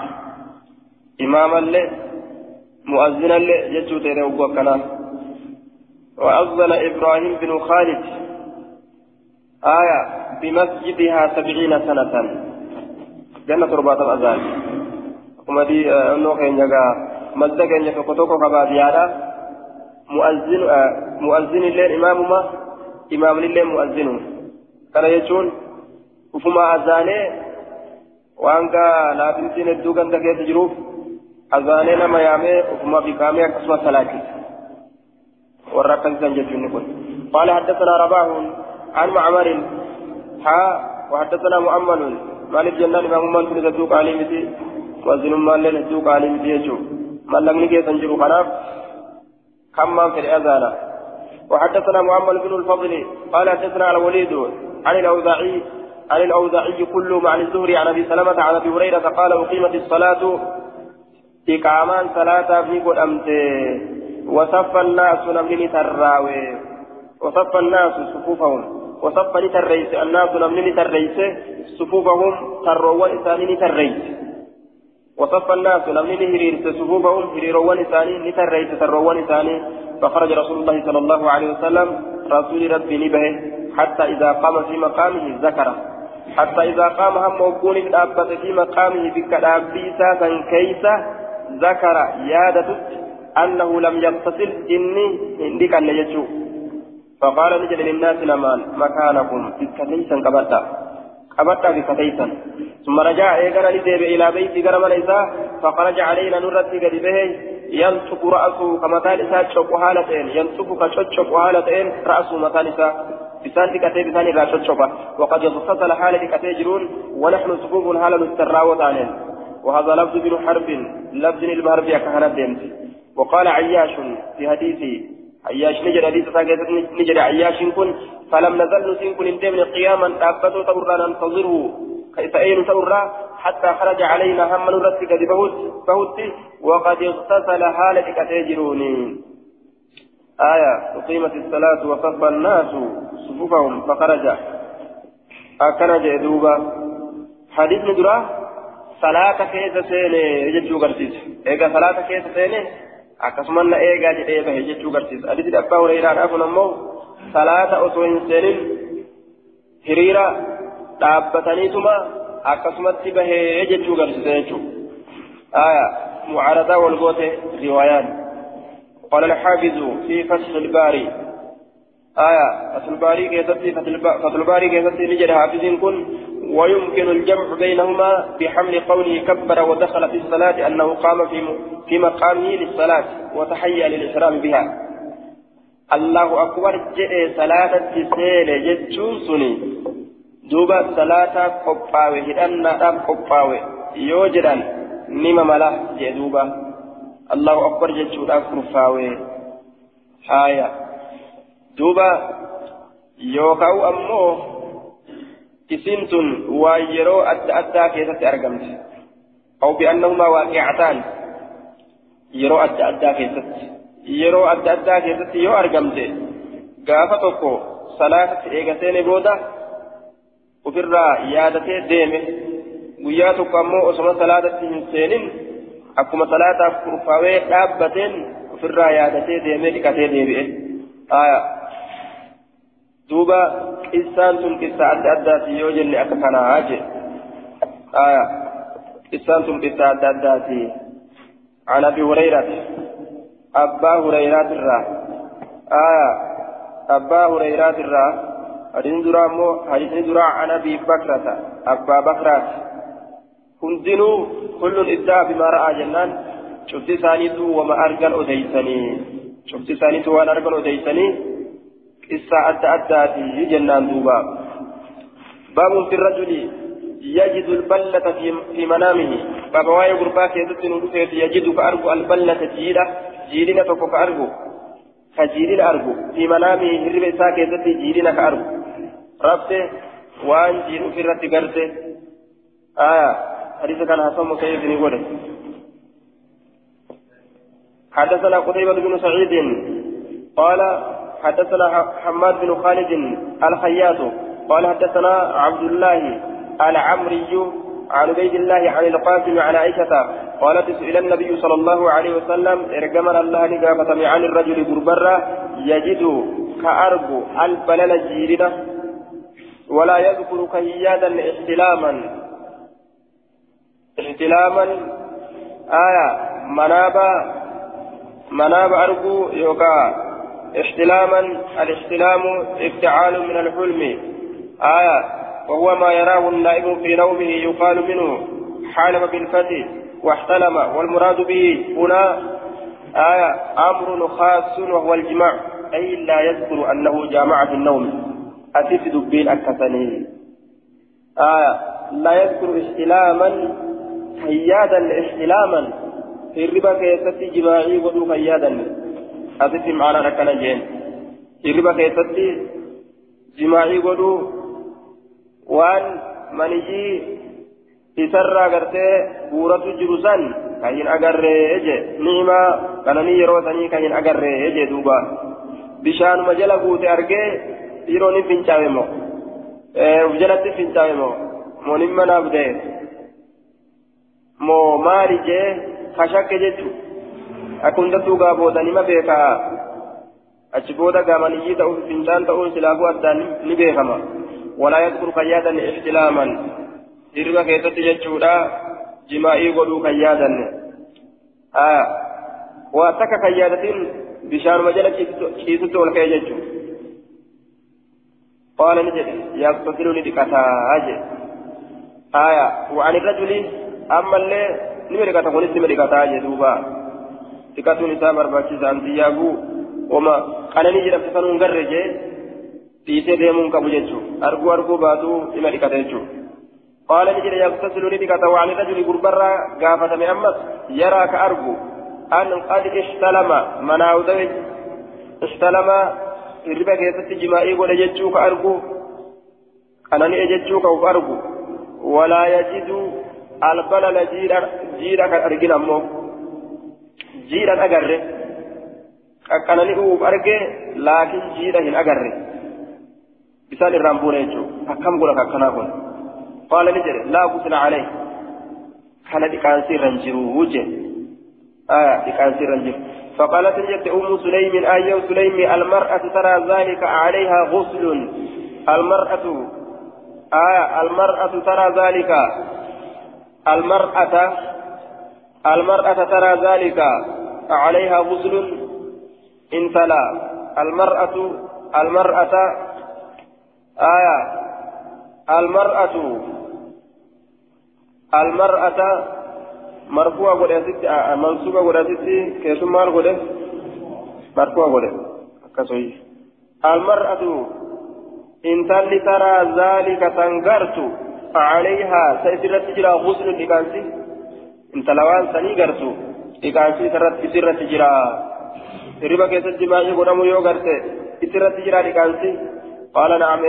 إماما له مؤذنا جتو تيري وكنا وأذن إبراهيم بن خالد آية بمسجدها سبعين سنة. جنة رباط الأذان. كما دي أنه كان يجا مسجد كان يفكتوكو كبابيانا مؤذن آه مؤذن الليل إمام ما إمام الليل مؤذن كان يجون وفما أذانه وأنك لا تنسين الدوغان تكيس جروف أذاني نما يامي وكما بكامي أكسوا ثلاثي ورقم سنجد كن قال حدثنا رباه عن معمر حا وحدثنا مؤمن مالك جنان إمام من تريد الدوق عليه متي وزن مال لن الدوق عليه متي يجو من لم نجي تنجرو خلاف كم في الأذان وحدثنا محمد بن الفضل قال حدثنا الوليد عن الأوزاعي عن الأوزاعي كله عن الزهري عن أبي سلمة عن أبي هريرة قال أقيمت الصلاة إقامان صلاة في قدمت وصف الناس نمني تراوي. وصف الناس صفوفهم. وصف نتريس الناس نمني تريس. صفوفهم تروا إساني تريس وصف الناس نمني هريرس. صفوفهم هريروا إساني نتريس تروا إساني. فخرج رسول الله صلى الله عليه وسلم. رسول ربي نبه. حتى إذا قام في مقامه ذكره. حتى إذا قام هم وكون في مقامه بك دابيسا كيسا ذكر يادة أنه لم يغتسل إني عندك أن يجو فقال نجد للناس لمان مكانكم بكتيسا كبتا كبتا بكتيسا ثم رجع إيقنا لديب إلى بيت قرم ليسا فخرج علينا نرتي قد به رأسه كمثال إساء تشق حالتين ينطق كتشق حالتين رأسه مثال بسان تكتي بسان لا تشق وقد يتصل حالة كتي جرون ونحن صفوف حالة نستراوت عنين وهذا لفظ بن حرب لفظ البحر في كهنة ديمت وقال عياش في حديثه عياش نجد حديث نجد عياش كن فلم نزل نسين كن ديمن قياما أبتو تورا ننتظره. كيف أين تورا حتى خرج علينا هم نرتك بهت بهت وقد اغتسل حالة كتجروني آية أقيمت الصلاة وصف الناس صفوفهم فخرج أكن جدوبا حديث keessa seene jechuu garsiisa eegaa salaata keessa seene akkasumas na eegaa jedhee bahe jechuu garsiisa hadiisi abbaa hureyraadhaa kun ammoo صلاة أسوين سنين هريرة dhaabbataniituma akkasumatti bahee jechuu garsiisa jechuu آية معارضة والقوة روايان قال الحافظ في فتح الباري. آية فتح الباري كيستي فتح الباري كيستي نجد حافظ كن. ويمكن الجمع بينهما بحمل قوله كبر ودخل في الصلاة أنه قام في في مقامه للصلاة وتحيا للإحرام بها. الله أكبر جئ صلاة السيل جتشون سني. دوبا صلاة قباوي هدأنا قباوي. يوجدا نما ملا جدوبا الله أكبر جتشون أكرفاوي حايا دوبا يوكاو أمو waa yeroo adda addaa keessatti argamte أو بأنهما واقعتان yeroo adda addaa keessatti yeroo adda addaa keessatti yoo argamte gaafa tokko salaatatti eegaseene booda ofirraa yaadatee deeme guyyaa tokko ammoo osoma salaatatti hin akkuma salaataaf kurfaawee dhaabbateen ofirraa yaadatee deemee dhiqatee deebi'e duuba qissaan tun qissa adda addaati yoo jenne akka kanaa je qissaan tun qissa adda addaati عن ابي هريره ابا هريره الرا آية ابا هريره الرا حديث درا مو حديث درا عن ابي بكرة ابا بكرة هندنوا كل ادعى بما راى جنان شفت ثانيتو وما ارجل اوديسني شفت ثانيتو وأنا ارجل اوديسني قصة أدى أدى جنان دوبا باب في الرجل يجد البلة في, في منامه بابا واي غربا كيست نوفيت يجد كأرجو البلة جيدة جيدنا تكو كأرجو كجيدنا أرجو في منامه هرب إسا كيست جيدنا كأرجو وان جيد في قرته آية حديث كان حسن مكيف نقول حدثنا قتيبة بن سعيد. قال حدثنا حماد بن خالد الخياط. قال حدثنا عبد الله العمري عن عبيد الله عن القاسم عن عائشة قالت سئل النبي صلى الله عليه وسلم ارجمنا الله نقافة عن الرجل بربرة يجد كأرجو البلل جيرنا ولا يذكر كهيادا احتلاما. احتلاما آية منابا مناب أرجو يوكا احتلاما الاحتلام افتعال من الحلم آية وهو ما يراه النائم في نومه يقال منه حالم بالفتح واحتلم والمراد به هنا آية أمر خاص وهو الجماع أي لا يذكر أنه جامع في النوم أتيت دبين أكثني آية لا يذكر احتلاما حيادا احتلاما في الربا كيستي جماعي ودو jeen hirriba keessatti jimaacii godhuu waan manijii isarraa gartee buuratu jiru san kan hin agarree je ni'imaa kananii yeroo sanii kan hin agarree je duuba bishaanuma jala guute argee yeroon hin fincaawe moo uf jalatti fincaawe moo moonin manaaf dee moo maali jee kashakke jechuudha. akka hundattuu gaa booda nima beekaa achi booda gaa maniyyii ta'uuf fincaan ta'uun silaafuu addaan ni beekama walaa yadkuru kan yaadanne ixtilaaman hirriba keessatti jechuudha jimaa'ii godhuu kan yaadanne waa takka kan yaadatiin bishaanuma jala ciisutti ol ka'e jechuudha قال نجد لدكتا أجل آية وعن الرجل أما اللي نمرقة قلت نمرقة أجل دوبا siqatuun isaa barbaachisa antiyyaabuu oma qananii jedhamte sanuun garre jee dhiisee deemuun qabu jechuun. Arguu arguu baatuu dhima dhiqata jechuun. قال نجد يغتسل لبكة وعن الرجل قربرا قافة من أمس يرى كأرجو أن قد استلم مناوذي استلم الربا كيست جمائي ولا يجوك أرجو أنا نججوك أو أرجو ولا يجد البلل جيرا جيرا arge laakiin jiidha hin agarre bisaan irraan buune jechuudha akkam godha akkanaa kun qaala ni jedhe laa gusna calee kana dhiqaansi irra hin jiru je dhiqaansi irra hin jiru فقالت جت أم سليم أي سليم المرأة ترى ذلك عليها غسل المرأة آية المرأة ترى ذلك المرأة المرأة ترى ذلك عليها غسل إن تلا. المرأة المرأة آية. المرأة المرأة مرفوعة قد آه، منصوبة قد كيف مال قد مرفوعة قد كسوي المرأة إن تلي ترى ذلك تنقرت عليها سيسرت جرا غسل إكانسي إن تلوان سني قرتو إكانسي سرت سرت جرا. ربا كيست جماعي قدامو يو قرتي سرت جرا إكانسي قال نعم.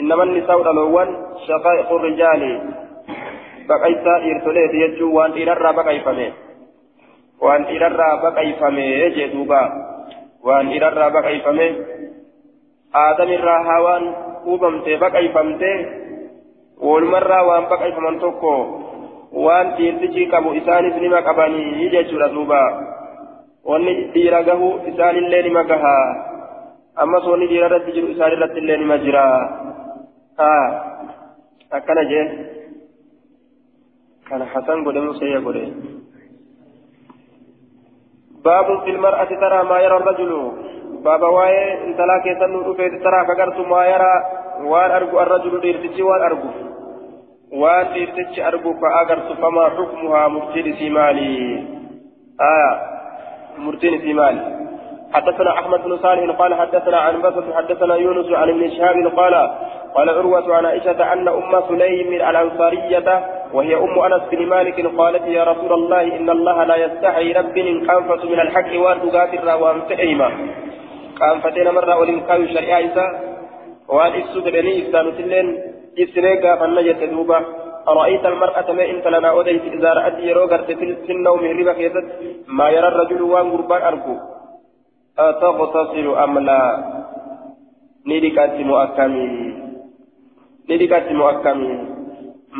إنما النساء الألوان شقائق الرجال. بقيتا إرسلت يجو وان إرر بقيفمه وان إرر بقيفمه يجي دوبا. وان إرر بقيفمه آدم hawaan uumamte baqayfamte walumarraa waan baqayfaman tokko waan dhiirtichi qabu isaanis nima qabanii jechuudha duuba wanni dhiira gahu isaanillee nima gaha ammas wanni dhiira irratti jiru isaan irratti illee nima jira akkana jee kana hasan godhe musayya godhe باب في المرأة ترى ما يرى الرجل بابا واي انتلا كيسن رفيت ترى كغرت ما يرى وان ارجو الرجل ديرتشي وان ارجو وان ديرتشي ارجو فاغرت فما حكمها مرتين سيمالي آية مرتين سيمالي حدثنا احمد بن صالح قال حدثنا عن بكر حدثنا يونس عن ابن شهاب قال قال عروة عن عائشة أن أم سليم الأنصارية وهي أم أنس بن مالك قالت يا رسول الله إن الله لا يستحي رب أنفس من الحق وأن تقاتل وأن تئيما qaanfatee namarraa waliin kaayu shari'aa ibsuu jedhanii ibsaanuti illeen ibsinee gaafanna jette duuba. أرأيت المرأة ما إنت لنا أوديت إذا رأت يروغر في النوم هربا كيست ما يرى الرجل وان قربان أرجو أتغتسل أم لا ندكت مؤكمي ندكت مؤكمي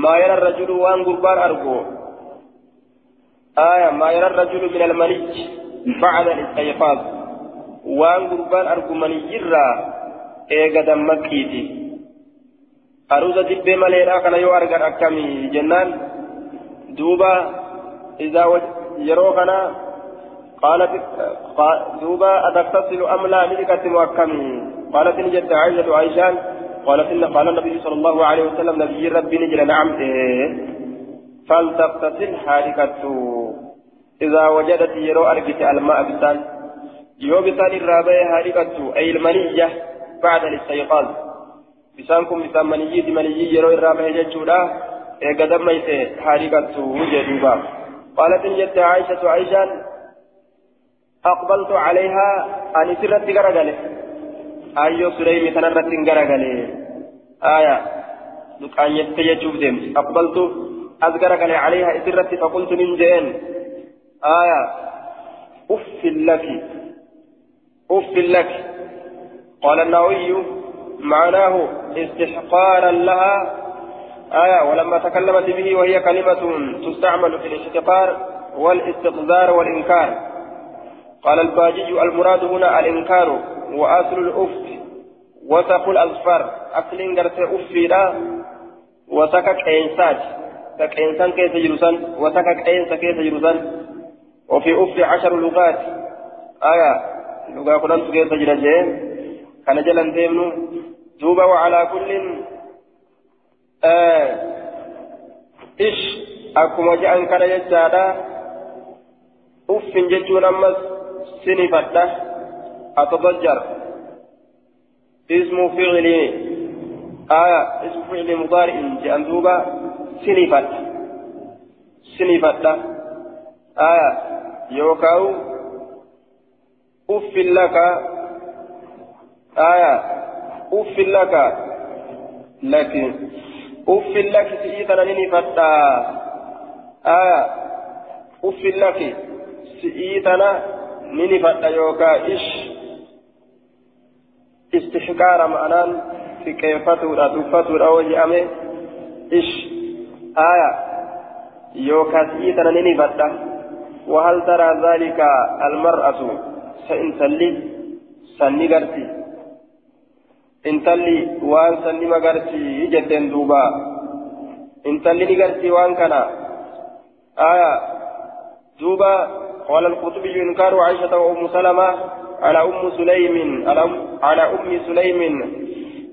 ما يرى الرجل وان قربان أرجو آية ما يرى الرجل من الملج بعد الاستيقاظ waan gurbaan argumanii irraa eega dammaqiiti aruusa dibbee maleedha kana yoo argan akkamii jennaan? Duuba izaa yeroo kana قالت دوبا أتغتسل أم لا ملكة مؤكمي قالت نجد عائشة عائشان قالت إن قال النبي صلى الله عليه وسلم نبي ربي نجل نعم إيه فلتغتسل حالكة إذا وجدت يرو أركت الماء بسان yoo bisaan irraa bahee haa dhiqattu bisaan kun bisaan maniyyiiti maniyyii yeroo irraa bahee jechuudha eega dammayse haa dhiqattu jedhuuba قالت جت عائشة عائشة أقبلت عليها أن سرت غرغلة أيو سليم تنرت غرغلة آية دكان يتججوب ديم أقبلت أذكرك عليها سرت فقلت من جين آية أف لك أف لك قال النووي معناه استحقارا لها. آية ولما تكلمت به وهي كلمة تستعمل في الاحتقار والاستقذار والإنكار. قال الباجي المراد هنا الإنكار وأصل الأف وسق الأظفار. أصل قرت وسكك إنساج سك إنسان. كيف يجلسان؟ وسكك إنسا كيف يجلسان؟ وفي أف عشر لغات. آية dhugaa kudhantu keessa jira jee kana jalan deemnu duuba wacalaa kullin ish akkuma je'an kana jechaadha uffin jechuun ammas sinifadha atadajjar ismu fi'li aya ismu fi'li mudaari'in je'an duuba sinifadha sinifadha aya yookaawu أف لك آية. أف لك. لكن أف لك سئيتنا نني فتا. آية. أف لك سئيتنا نني فتا يوكا. إش استحقار معنان في كيفته لا تفته أو جامه إش آية. يوكا سئيتنا نني فتا. وهل ترى ذلك المرأة؟ سإنتلي سني قرتي. انتلي وان سني ما قرتي جدين دوبا انتلي نقرتي وان كان آية دوبا قال القطبي إنكار عائشة وأم سلمة على أم سليم على أم سليم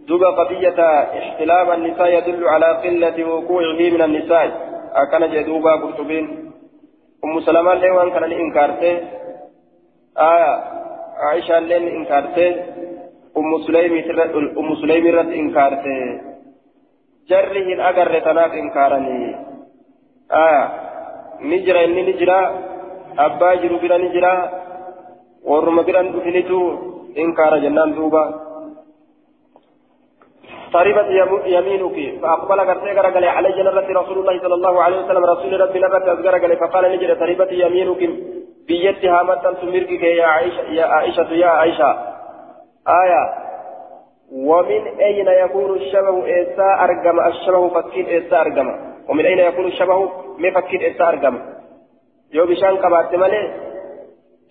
دوبا قضية احتلام النساء يدل على قلة وقوعه من النساء أكن جدوبا قرطبين أم سلمة وان كان إنكارته آية عائشة إنكارته أم سليم أم سليم رد إنكارته جره الأجر تناف إنكارني آية نجرى إني نجرى أبا جرو بلا نجرى ورم بلا نفنتو إنكار جنان دوبا طربت يمينك فأقبل قرتي قال علي جنرة رسول الله صلى الله عليه وسلم رسول ربي نبت أزقر قال فقال نجد طربت يمينك بيدها متى تمركك يا عائشة يا عائشة يا عائشة آية ومن أين يكون الشبه إيسا أرقم الشبه فكين إيسا أرقم ومن أين يكون الشبه ما فكين إيسا أرقم يو بشان قبات مالي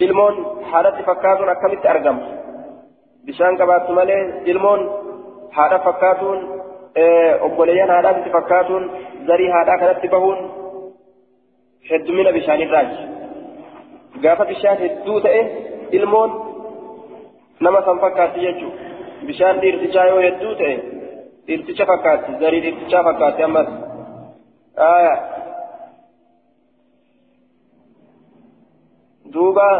ilmoon haadhatti fakkaatuun akkamitti argama bishaan qabaattu malee ilmoon haadha fakkaatuun obboleeyyan haadhaatti fakkaatuun zarii haadhaa kanatti bahuun heddumina bishaanirraaji gaafa bishaan hedduu ta'e ilmoon nama san fakkaatti jechuudha bishaan dhiirtichaa yoo hedduu ta'e dhiirticha fakkaatti zarii dhiirtichaa fakkaatti ammas دوبا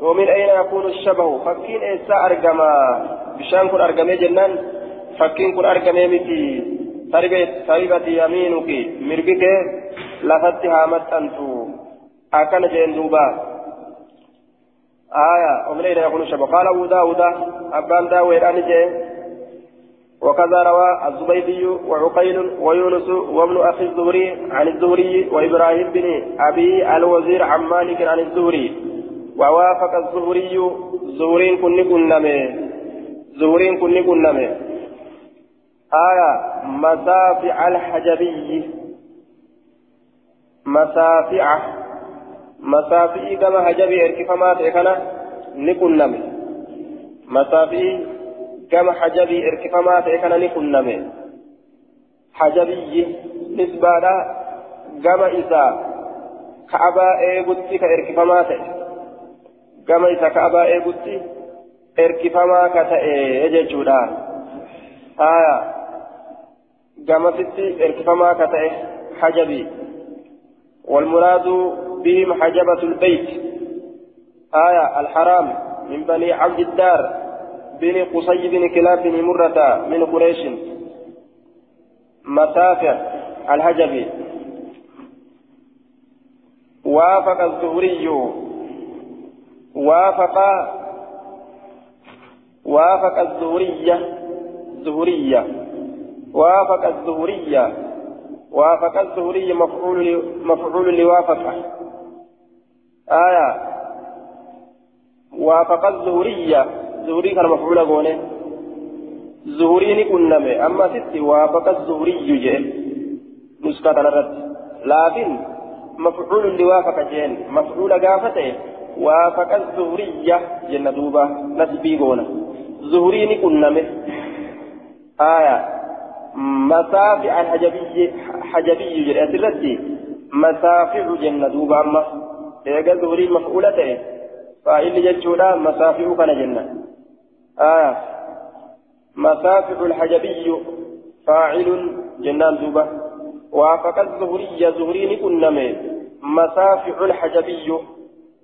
ومن أين يكون الشبه فكين إيسا أرقما بشان كن أرقمي جنان فكين كن أرقمي متي تربة يمينك مرقك لفتها متنتو أكن جين دوبا آية ومن أين يكون الشبه قال أبو داود أبان داود أنجي وكذا روى الزبيدي وعقيل ويونس وابن أخي الزهري عن الزهري وإبراهيم بن أبي الوزير عن مالك عن الزهري. ووافق الزهري زهرين كن كنمه زهرين كن كنمه آية مسافع الحجبي. مسافع مسافع كما حجبي اركفما تكنا نكنمه مسافع كما حجبي اركفما تكنا نكنمه حجبي نسبة كما إذا كعبا إيغوتي كإركفما تكنا isa kaabaa eegutti erkifamaa ka ta'e jechuudha. Haya gamasitti erkifamaa ka ta'e hajabi والمراد بهم حجبة البيت. آية الحرام من بني عبد الدار بن قصي بن كلاب بن مرة من قريش. مسافر الحجبي وافق الزهري. وافق وافق الزهرية زهرية وافق الزهرية وافق الزهرية مفعول مفعول لوافق آية. وافق الزهرية زهري كان مفعول قونه زهري نكنمه أما ستي وافق الزهري جئ نسكت الرد لكن مفعول لوافق جين. مفعول قافته. وافق الزهرية جنة دوبا نسبي قونا زهريني كنمه آية. مسافع الحجبي. حجبي الرد مسافع جنة دوبا أما إذا زهري مفعولته فإن جتشولا مسافع كان جنة آية مسافع الحجبي فاعل جنان دوبا وافق الزهرية زهريني كنمه مسافع الحجبي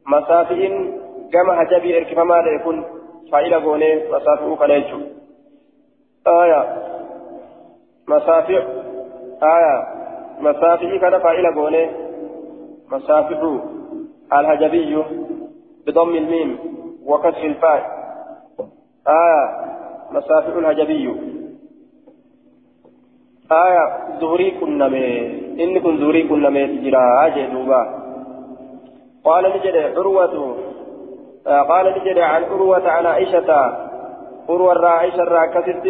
مسافئين كما هجبي اركفما يكون فإلى غوني مسافئ كنيتشو آية مسافئ آية مسافئ كان فإلى غوني مسافئ الهجبي بضم الميم وكسر الفاء. آية مسافئ الهجبي. آية زهري كنمي إن كن زهري كنمي تجرى أجي دوبا. قال نجد عروة آه، قال نجد عن عروة عن عائشة. عروة عائشة راكست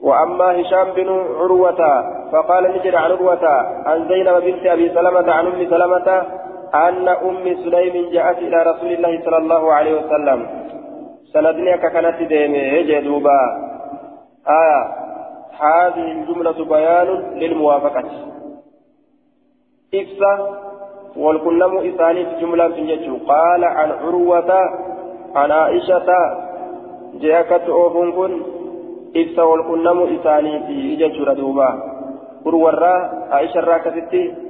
وأما هشام بن عروة فقال نجد عن عروة عن زينب بنت أبي سلمة عن أم سلمة. أن أم سليم جاءت إلى رسول الله صلى الله عليه وسلم. سندني كانت ديمي. جدوبا آية. هذه الجملة بيان للموافقة. إفسا. والكلم إساني في جملة في قال عن عروة عن عائشة. جاءت أوفن كن. إفسا والكلم إساني في ججر دوبا عروة عائشة راكتتي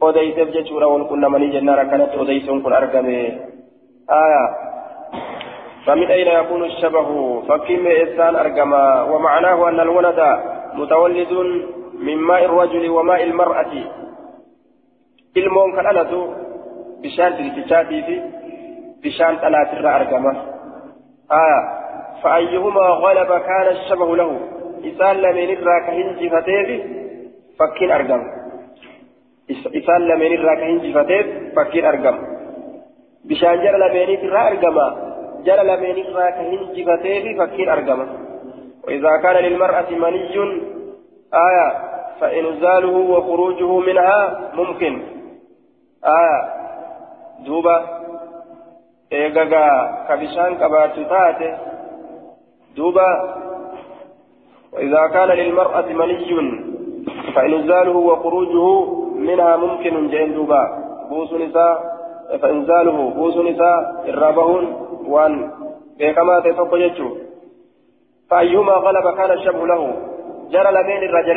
odeyseef jechuudha wal qunnamanii jennaan akkanatti odeysuun kun argame aya فمن أين يكون الشبه فكم إنسان أرجما ومعناه أن الولد متولد من ماء الرجل وماء المرأة kan dhalatu bishaan dirtichaatii fi bishaan dhalaatirra argama aya فأيهما غلب كان الشبه له إسان لمن الراك هنجي فتيبي فكين أرقم إسان لمن الراك هنجي فتيب فكين أرقم بشان جرى لمن الراك أرقم جرى لمن الراك هنجي فتيبي فكين أرقم وإذا كان للمرأة مني آية فإنزاله وخروجه منها ممكن آية دوبا إيغاغا كبشان كباتو تاتي دوبا وإذا كان للمرأة مني فإنزاله وخروجه منها ممكن جين دوبا بوس نساء فإنزاله بوس نساء الرابهون وأن بكما تتوقع يجو فأيهما غلب كان الشبه له جرى لمن الرجل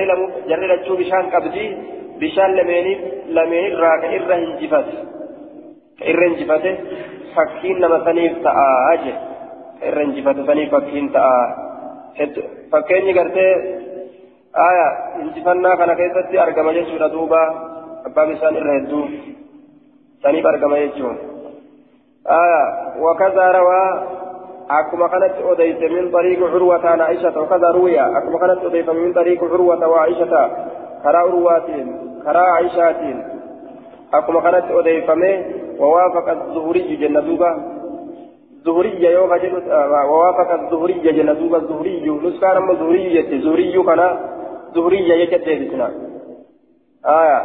جرى لجو بشان irraa ka irra hinjifate ka irra hinjifate fakkiin nama saniif ta'aa je ka irra hinjifate saniif fakkiin ta'aa fakkeenyi gartee aya hinjifannaa kana keessatti argama jechuudha duuba abbaa bishaan irra hedduu saniif argama jechuun. وكذا روى أكما كانت أديت من طريق عروة عن عائشة وكذا روي أكما كانت أديت من طريق عروة وعائشة كرا عرواتين كرا عائشاتين أكما كانت أديفمي ووافق الزهري جنة دوبا زهري يوغا جلس ووافق الزهري جنة دوبا الزهري نسكار أما زهري يتي زهري كان زهري بسنا آية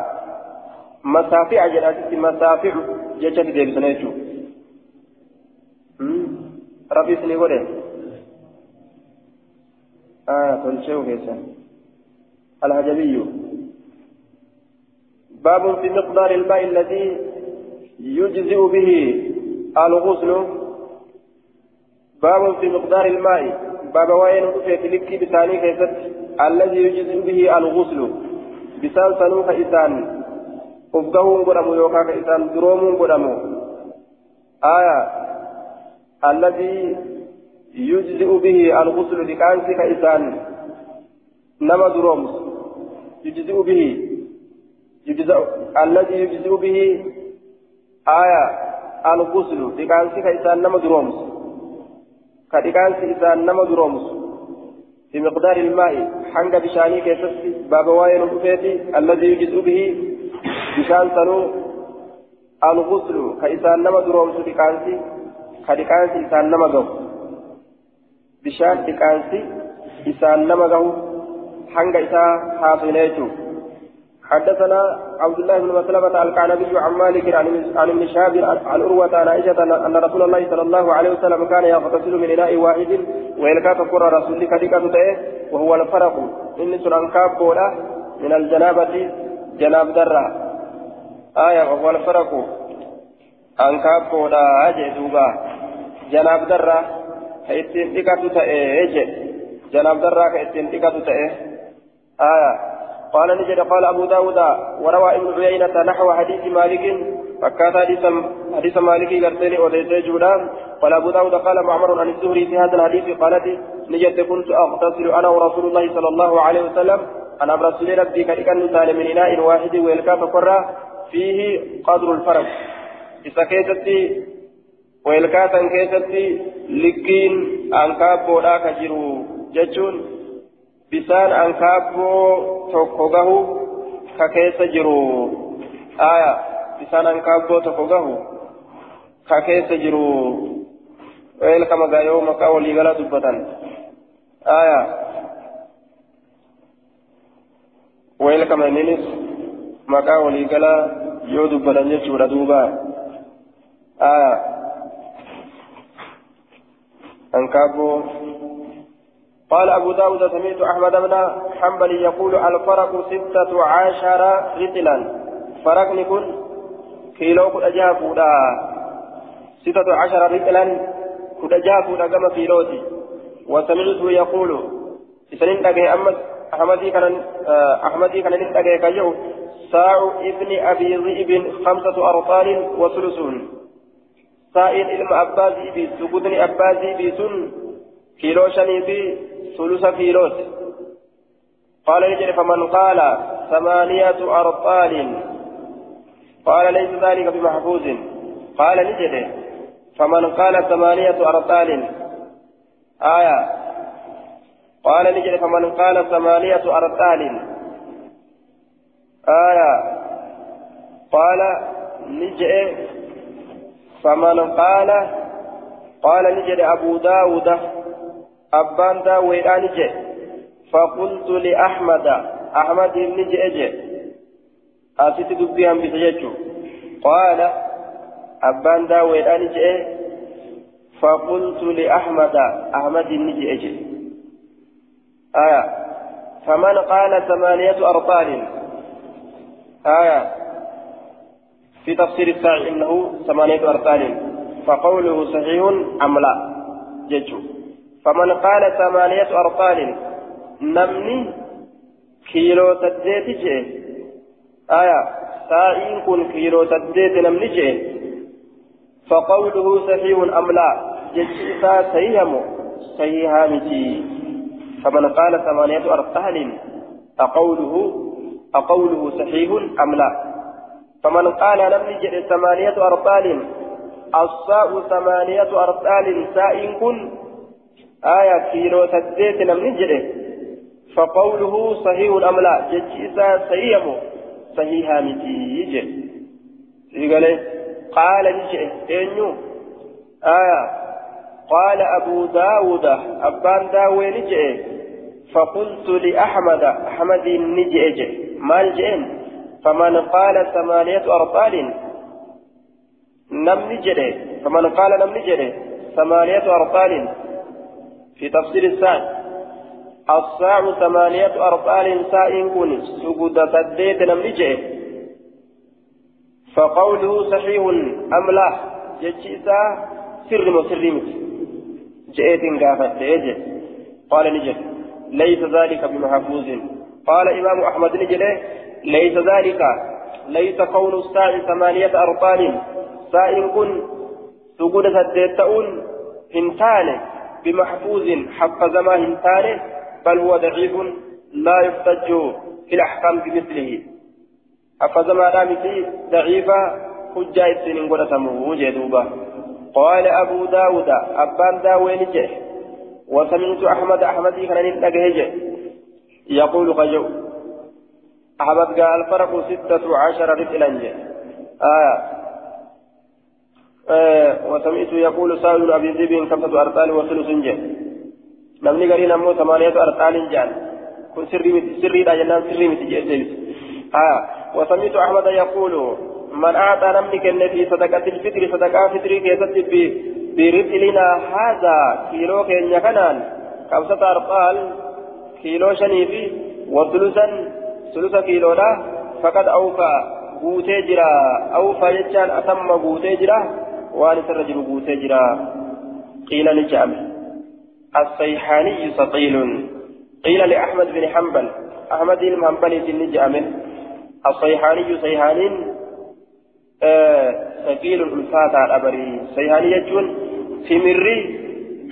مسافع جناتي مسافع يجد بسنا يجو ربي سني ودي آية تلشيو كيسان الهجبي باب في مقدار الماء الذي يجزئ به الغسل. باب في مقدار الماء. باب وين في لكي بثاني كيست الذي يجزئ به الغسل. بسان سنوك إسان. أفقه قدمو يوكاك إسان دروم قدمو آية الذي يجزئ به الغسل لكانسك إسان نما درومس يجزئ به يجزأ الذي يجزئ به آية الغسل دكانسي كإسان نما درومس كدكانسي إسان نما درومس في مقدار الماء حنق بشاني كيسس باب واين الذي يجزئ به بشان سنو الغسل كإسان نما درومس دكانسي كدكانسي إسان نما جو بشان دكانسي إسان نما جو حنق إسان حاصل حدثنا عبد الله بن مسلمة الكعنبي عن مالك عن ابن شهاب عن عروة عن عائشة أن رسول الله صلى الله عليه وسلم كان يغتسل من إناء واحد وإلكا تقر رسول كديكة وهو الفرق إن سنان من الجنابة جناب درة آية وهو الفرق أن كابولا أجي دوبا. جناب درة كإتين ديكة تأي جناب درة كإتين ديكة تأي. آية. قال نجد قال أبو داود وروى ابن عيينة نحو حديث مالك. فكات حديث حديث مالك قرتني وليس جودان قال أبو داود قال معمر عن الزهري في هذا الحديث قالت نجد كنت أغتسل أنا ورسول الله صلى الله عليه وسلم. أنا برسول ربي كأن من إناء واحد ويلكا فقرة فيه قدر الفرق إذا كيستي ويلكا كيستي لكين أنكاب بودا كجرو جتشون bisaan ankaabboo tokko gahu ka keessa jiru aya bisaan ankaabboo tokko gahu ka keessa jiru weel kama gaayoo maqaa maqaa waliigala يودب بدن يجور دوبا آه أنكابو قال أبو داود سمعت أحمد بن حنبل يقول الفرق ستة عشر رتلا فرق نكون كيلو كل أجافودا ستة عشر رتلا كل أجافودا كما كيلوتي وسمعته يقول إسنين دقي أمد أحمدي كان أحمدي كان دقي كيو ساع ابن أبي ذئب خمسة أرطال وثلثون. سائل علم أبازي بي سجودني أبازي بي سن كيلو شني بي ثلث كيلوت. قال نجري فمن قال ثمانية أرطال؟ قال ليس ذلك بمحفوظ. قال نجري فمن قال ثمانية أرطال؟ آية. قال نجري فمن قال ثمانية أرطال؟ آية قال نجري فمن قال قال نجري أبو داود. أبان داويدان جي فقلت لأحمد أحمد بن جي أتيت دبيان بسججو قال أبان داويدان جي فقلت لأحمد أحمد بن جي آية. فمن قال ثمانية أرطال. آية في تفسير الساعي إنه ثمانية أرطال فقوله صحيح أم لا؟ جيجو فمن قال ثمانية أرطال نمني كيلو تديت جي. آية سائين كن كيلو تديت نمني جي. فقوله صحيح أم لا؟ جيسا سيهم صحيحا متي فمن قال ثمانية أرطال أقوله أقوله صحيح أم لا؟ فمن قال نمني جي ثمانية أرطال الصاء ثمانية أرطال سائن كن آية كيلو تديت نمني جده فقوله صحيح أم لا؟ جتشيسا صحيح صحيحا متي يجي قال؟ نجي إنيو. آية. قال أبو داود. أبان داوي نجي فقلت لأحمد. أحمد نجي مال جين فمن قال ثمانية أرطال نم نجري. فمن قال نم نجري ثمانية أرطال في تفسير الساعة الساع ثمانية أرطال ساء كن سجود سديت نمرجه فقوله صحيح أم لا؟ جتشيسا سر مسر مت جئت قال نجد ليس ذلك بمحفوظ. قال إمام أحمد نجد ليس ذلك. ليس قول الساع ثمانية أرطال. ساء كن سجود سديت تؤن هنتانه بمحفوظ حفظ ما هنتانه بل هو ضعيف لا يحتج في الأحكام بمثله. حفظ ما دامتي ضعيفة حجة السنين قرأتمه جدوبة. قال أبو داود أبان داوين وسمعت أحمد أحمد كان نجه يقول قجو أحمد قال الفرق ستة عشر رجلا آه. وسمعت يقول سائل أبي ذئب خمسة أرطال وثلث جن. نمني قرين أمو ثمانية أرطال جان كن سري سري دا جنان سري متجئ آه. وسمعت أحمد يقول من أعطى نمني كن في صدقة الفطر صدقة فطري كيست برسلنا هذا كيلو كن يكنان خمسة أرطال كيلو شنيفي وثلثا ثلث كيلو لا فقد أوفى guutee jira. Awfa jechaan atamma guutee jira. وان ترجل بوتجرا قيل لجام الصيحاني ثقيل قيل لأحمد بن حنبل أحمد بن حنبل نجام الصيحاني صيحان آه ثقيل الفاتح الأبري صيحاني يجون في مري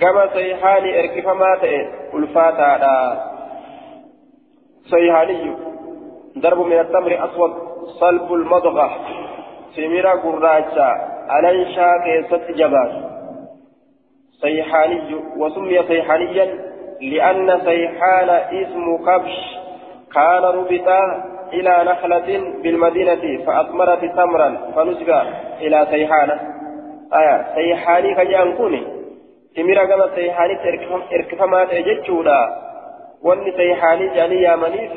كما صيحاني اركف مات الفاتح صيحاني. ضرب من التمر أسود صلب المضغة. مرا قراجة. ألنشا كيست جبار صيحاني وسمي صيحانيا لأن صيحان اسم كبش. كان ربطا إلى نخلة بالمدينة فأثمرت تمرا فنسب إلى صيحانة. آية صيحاني كجان كوني تميرا كما صيحاني اركفما تججولا jedhanii yaamaniif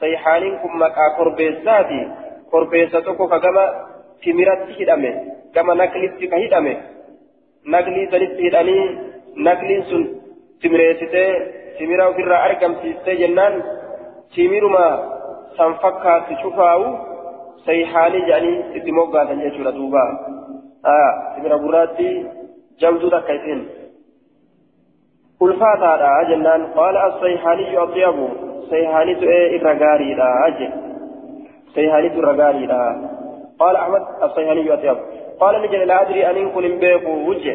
sayhaaniin kun maqaa korbeessaati korbeessa tokko ka gama timiratti hidhame gama naklitti ka hidhame naklii sanitti hidhanii nakliin sun timireessitee timira ofirraa argamsiistee jennaan timiruma san fakkaatti cufaa'u sayhaanii jedhanii itti moggaatan jechuudha duuba timira gurraatti jabduu takka isin ulfaataadha jennaan qaala as-sayhaaniyyu atyabu sayhaanitu ee irra gaariidha je sayhaanitu irra gaariidha qaala ahmad as-sayhaaniyyu atyabu qaala ni jedhe laa adrii aniin kun hin beeku wujje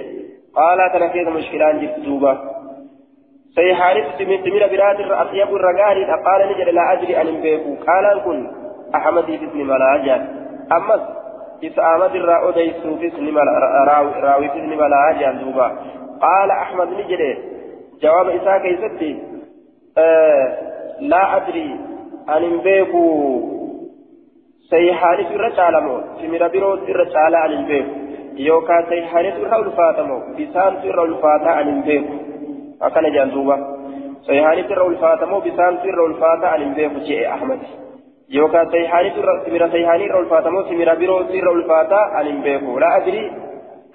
qaala kana keessa mushkilaan jirti duuba sayhaanitu timira biraatirra atyabu irra gaariidha qaala ni jedhe laa adrii anin beeku qaalaan kun ahmadiif isni malaa jaan ammas isa ahmad irraa odeysuufis جواب إساء كيستي آه لا أدري أن بيكو سيحاني في الرجال في مرابيرو في الرجال عن بيكو يوكا سيحاني في الرجال بسان في الرجال عن بيكو أكن جانزوبا سيحاني في الرجال بسان في الرجال عن بيكو جاء أحمد. يوكا سيحاني الرجال سيحاني مو في مرابيرو في الرجال عن بيكو لا أدري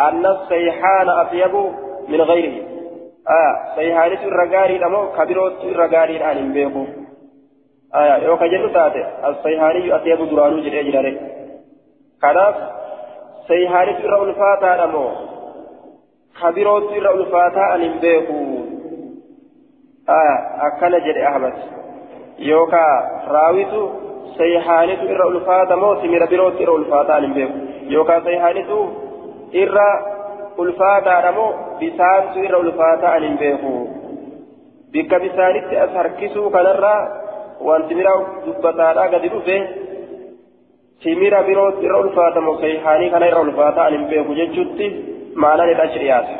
أن السيحان أطيب من غيره. Sayhaanitu irra gaariidha moo kabirootu irra gaariidhaan hin beeku yoo ka jennu taate as-sayhaaniyyu ateebu duraanuu jedhee jirare kanaaf sayhaanitu irra ulfaataadha moo kabirootu irra ulfaataa hin beeku akkana jedhe ahmad yookaa raawitu sayhaanitu irra ulfaata moo simira birootu irra ulfaataa an hin beeku yookaa sayhaanitu irra ulfaataadha moo bisaantu irra ulfaataa an hin beeku. Bikka bisaanitti as harkisuu kanarraa wanti mira dubbataadhaa gadi dhufe simira birootti irra ulfaata moo sayhaanii kana irra ulfaataa an hin beeku jechuutti maanaan irra achi dhiyaate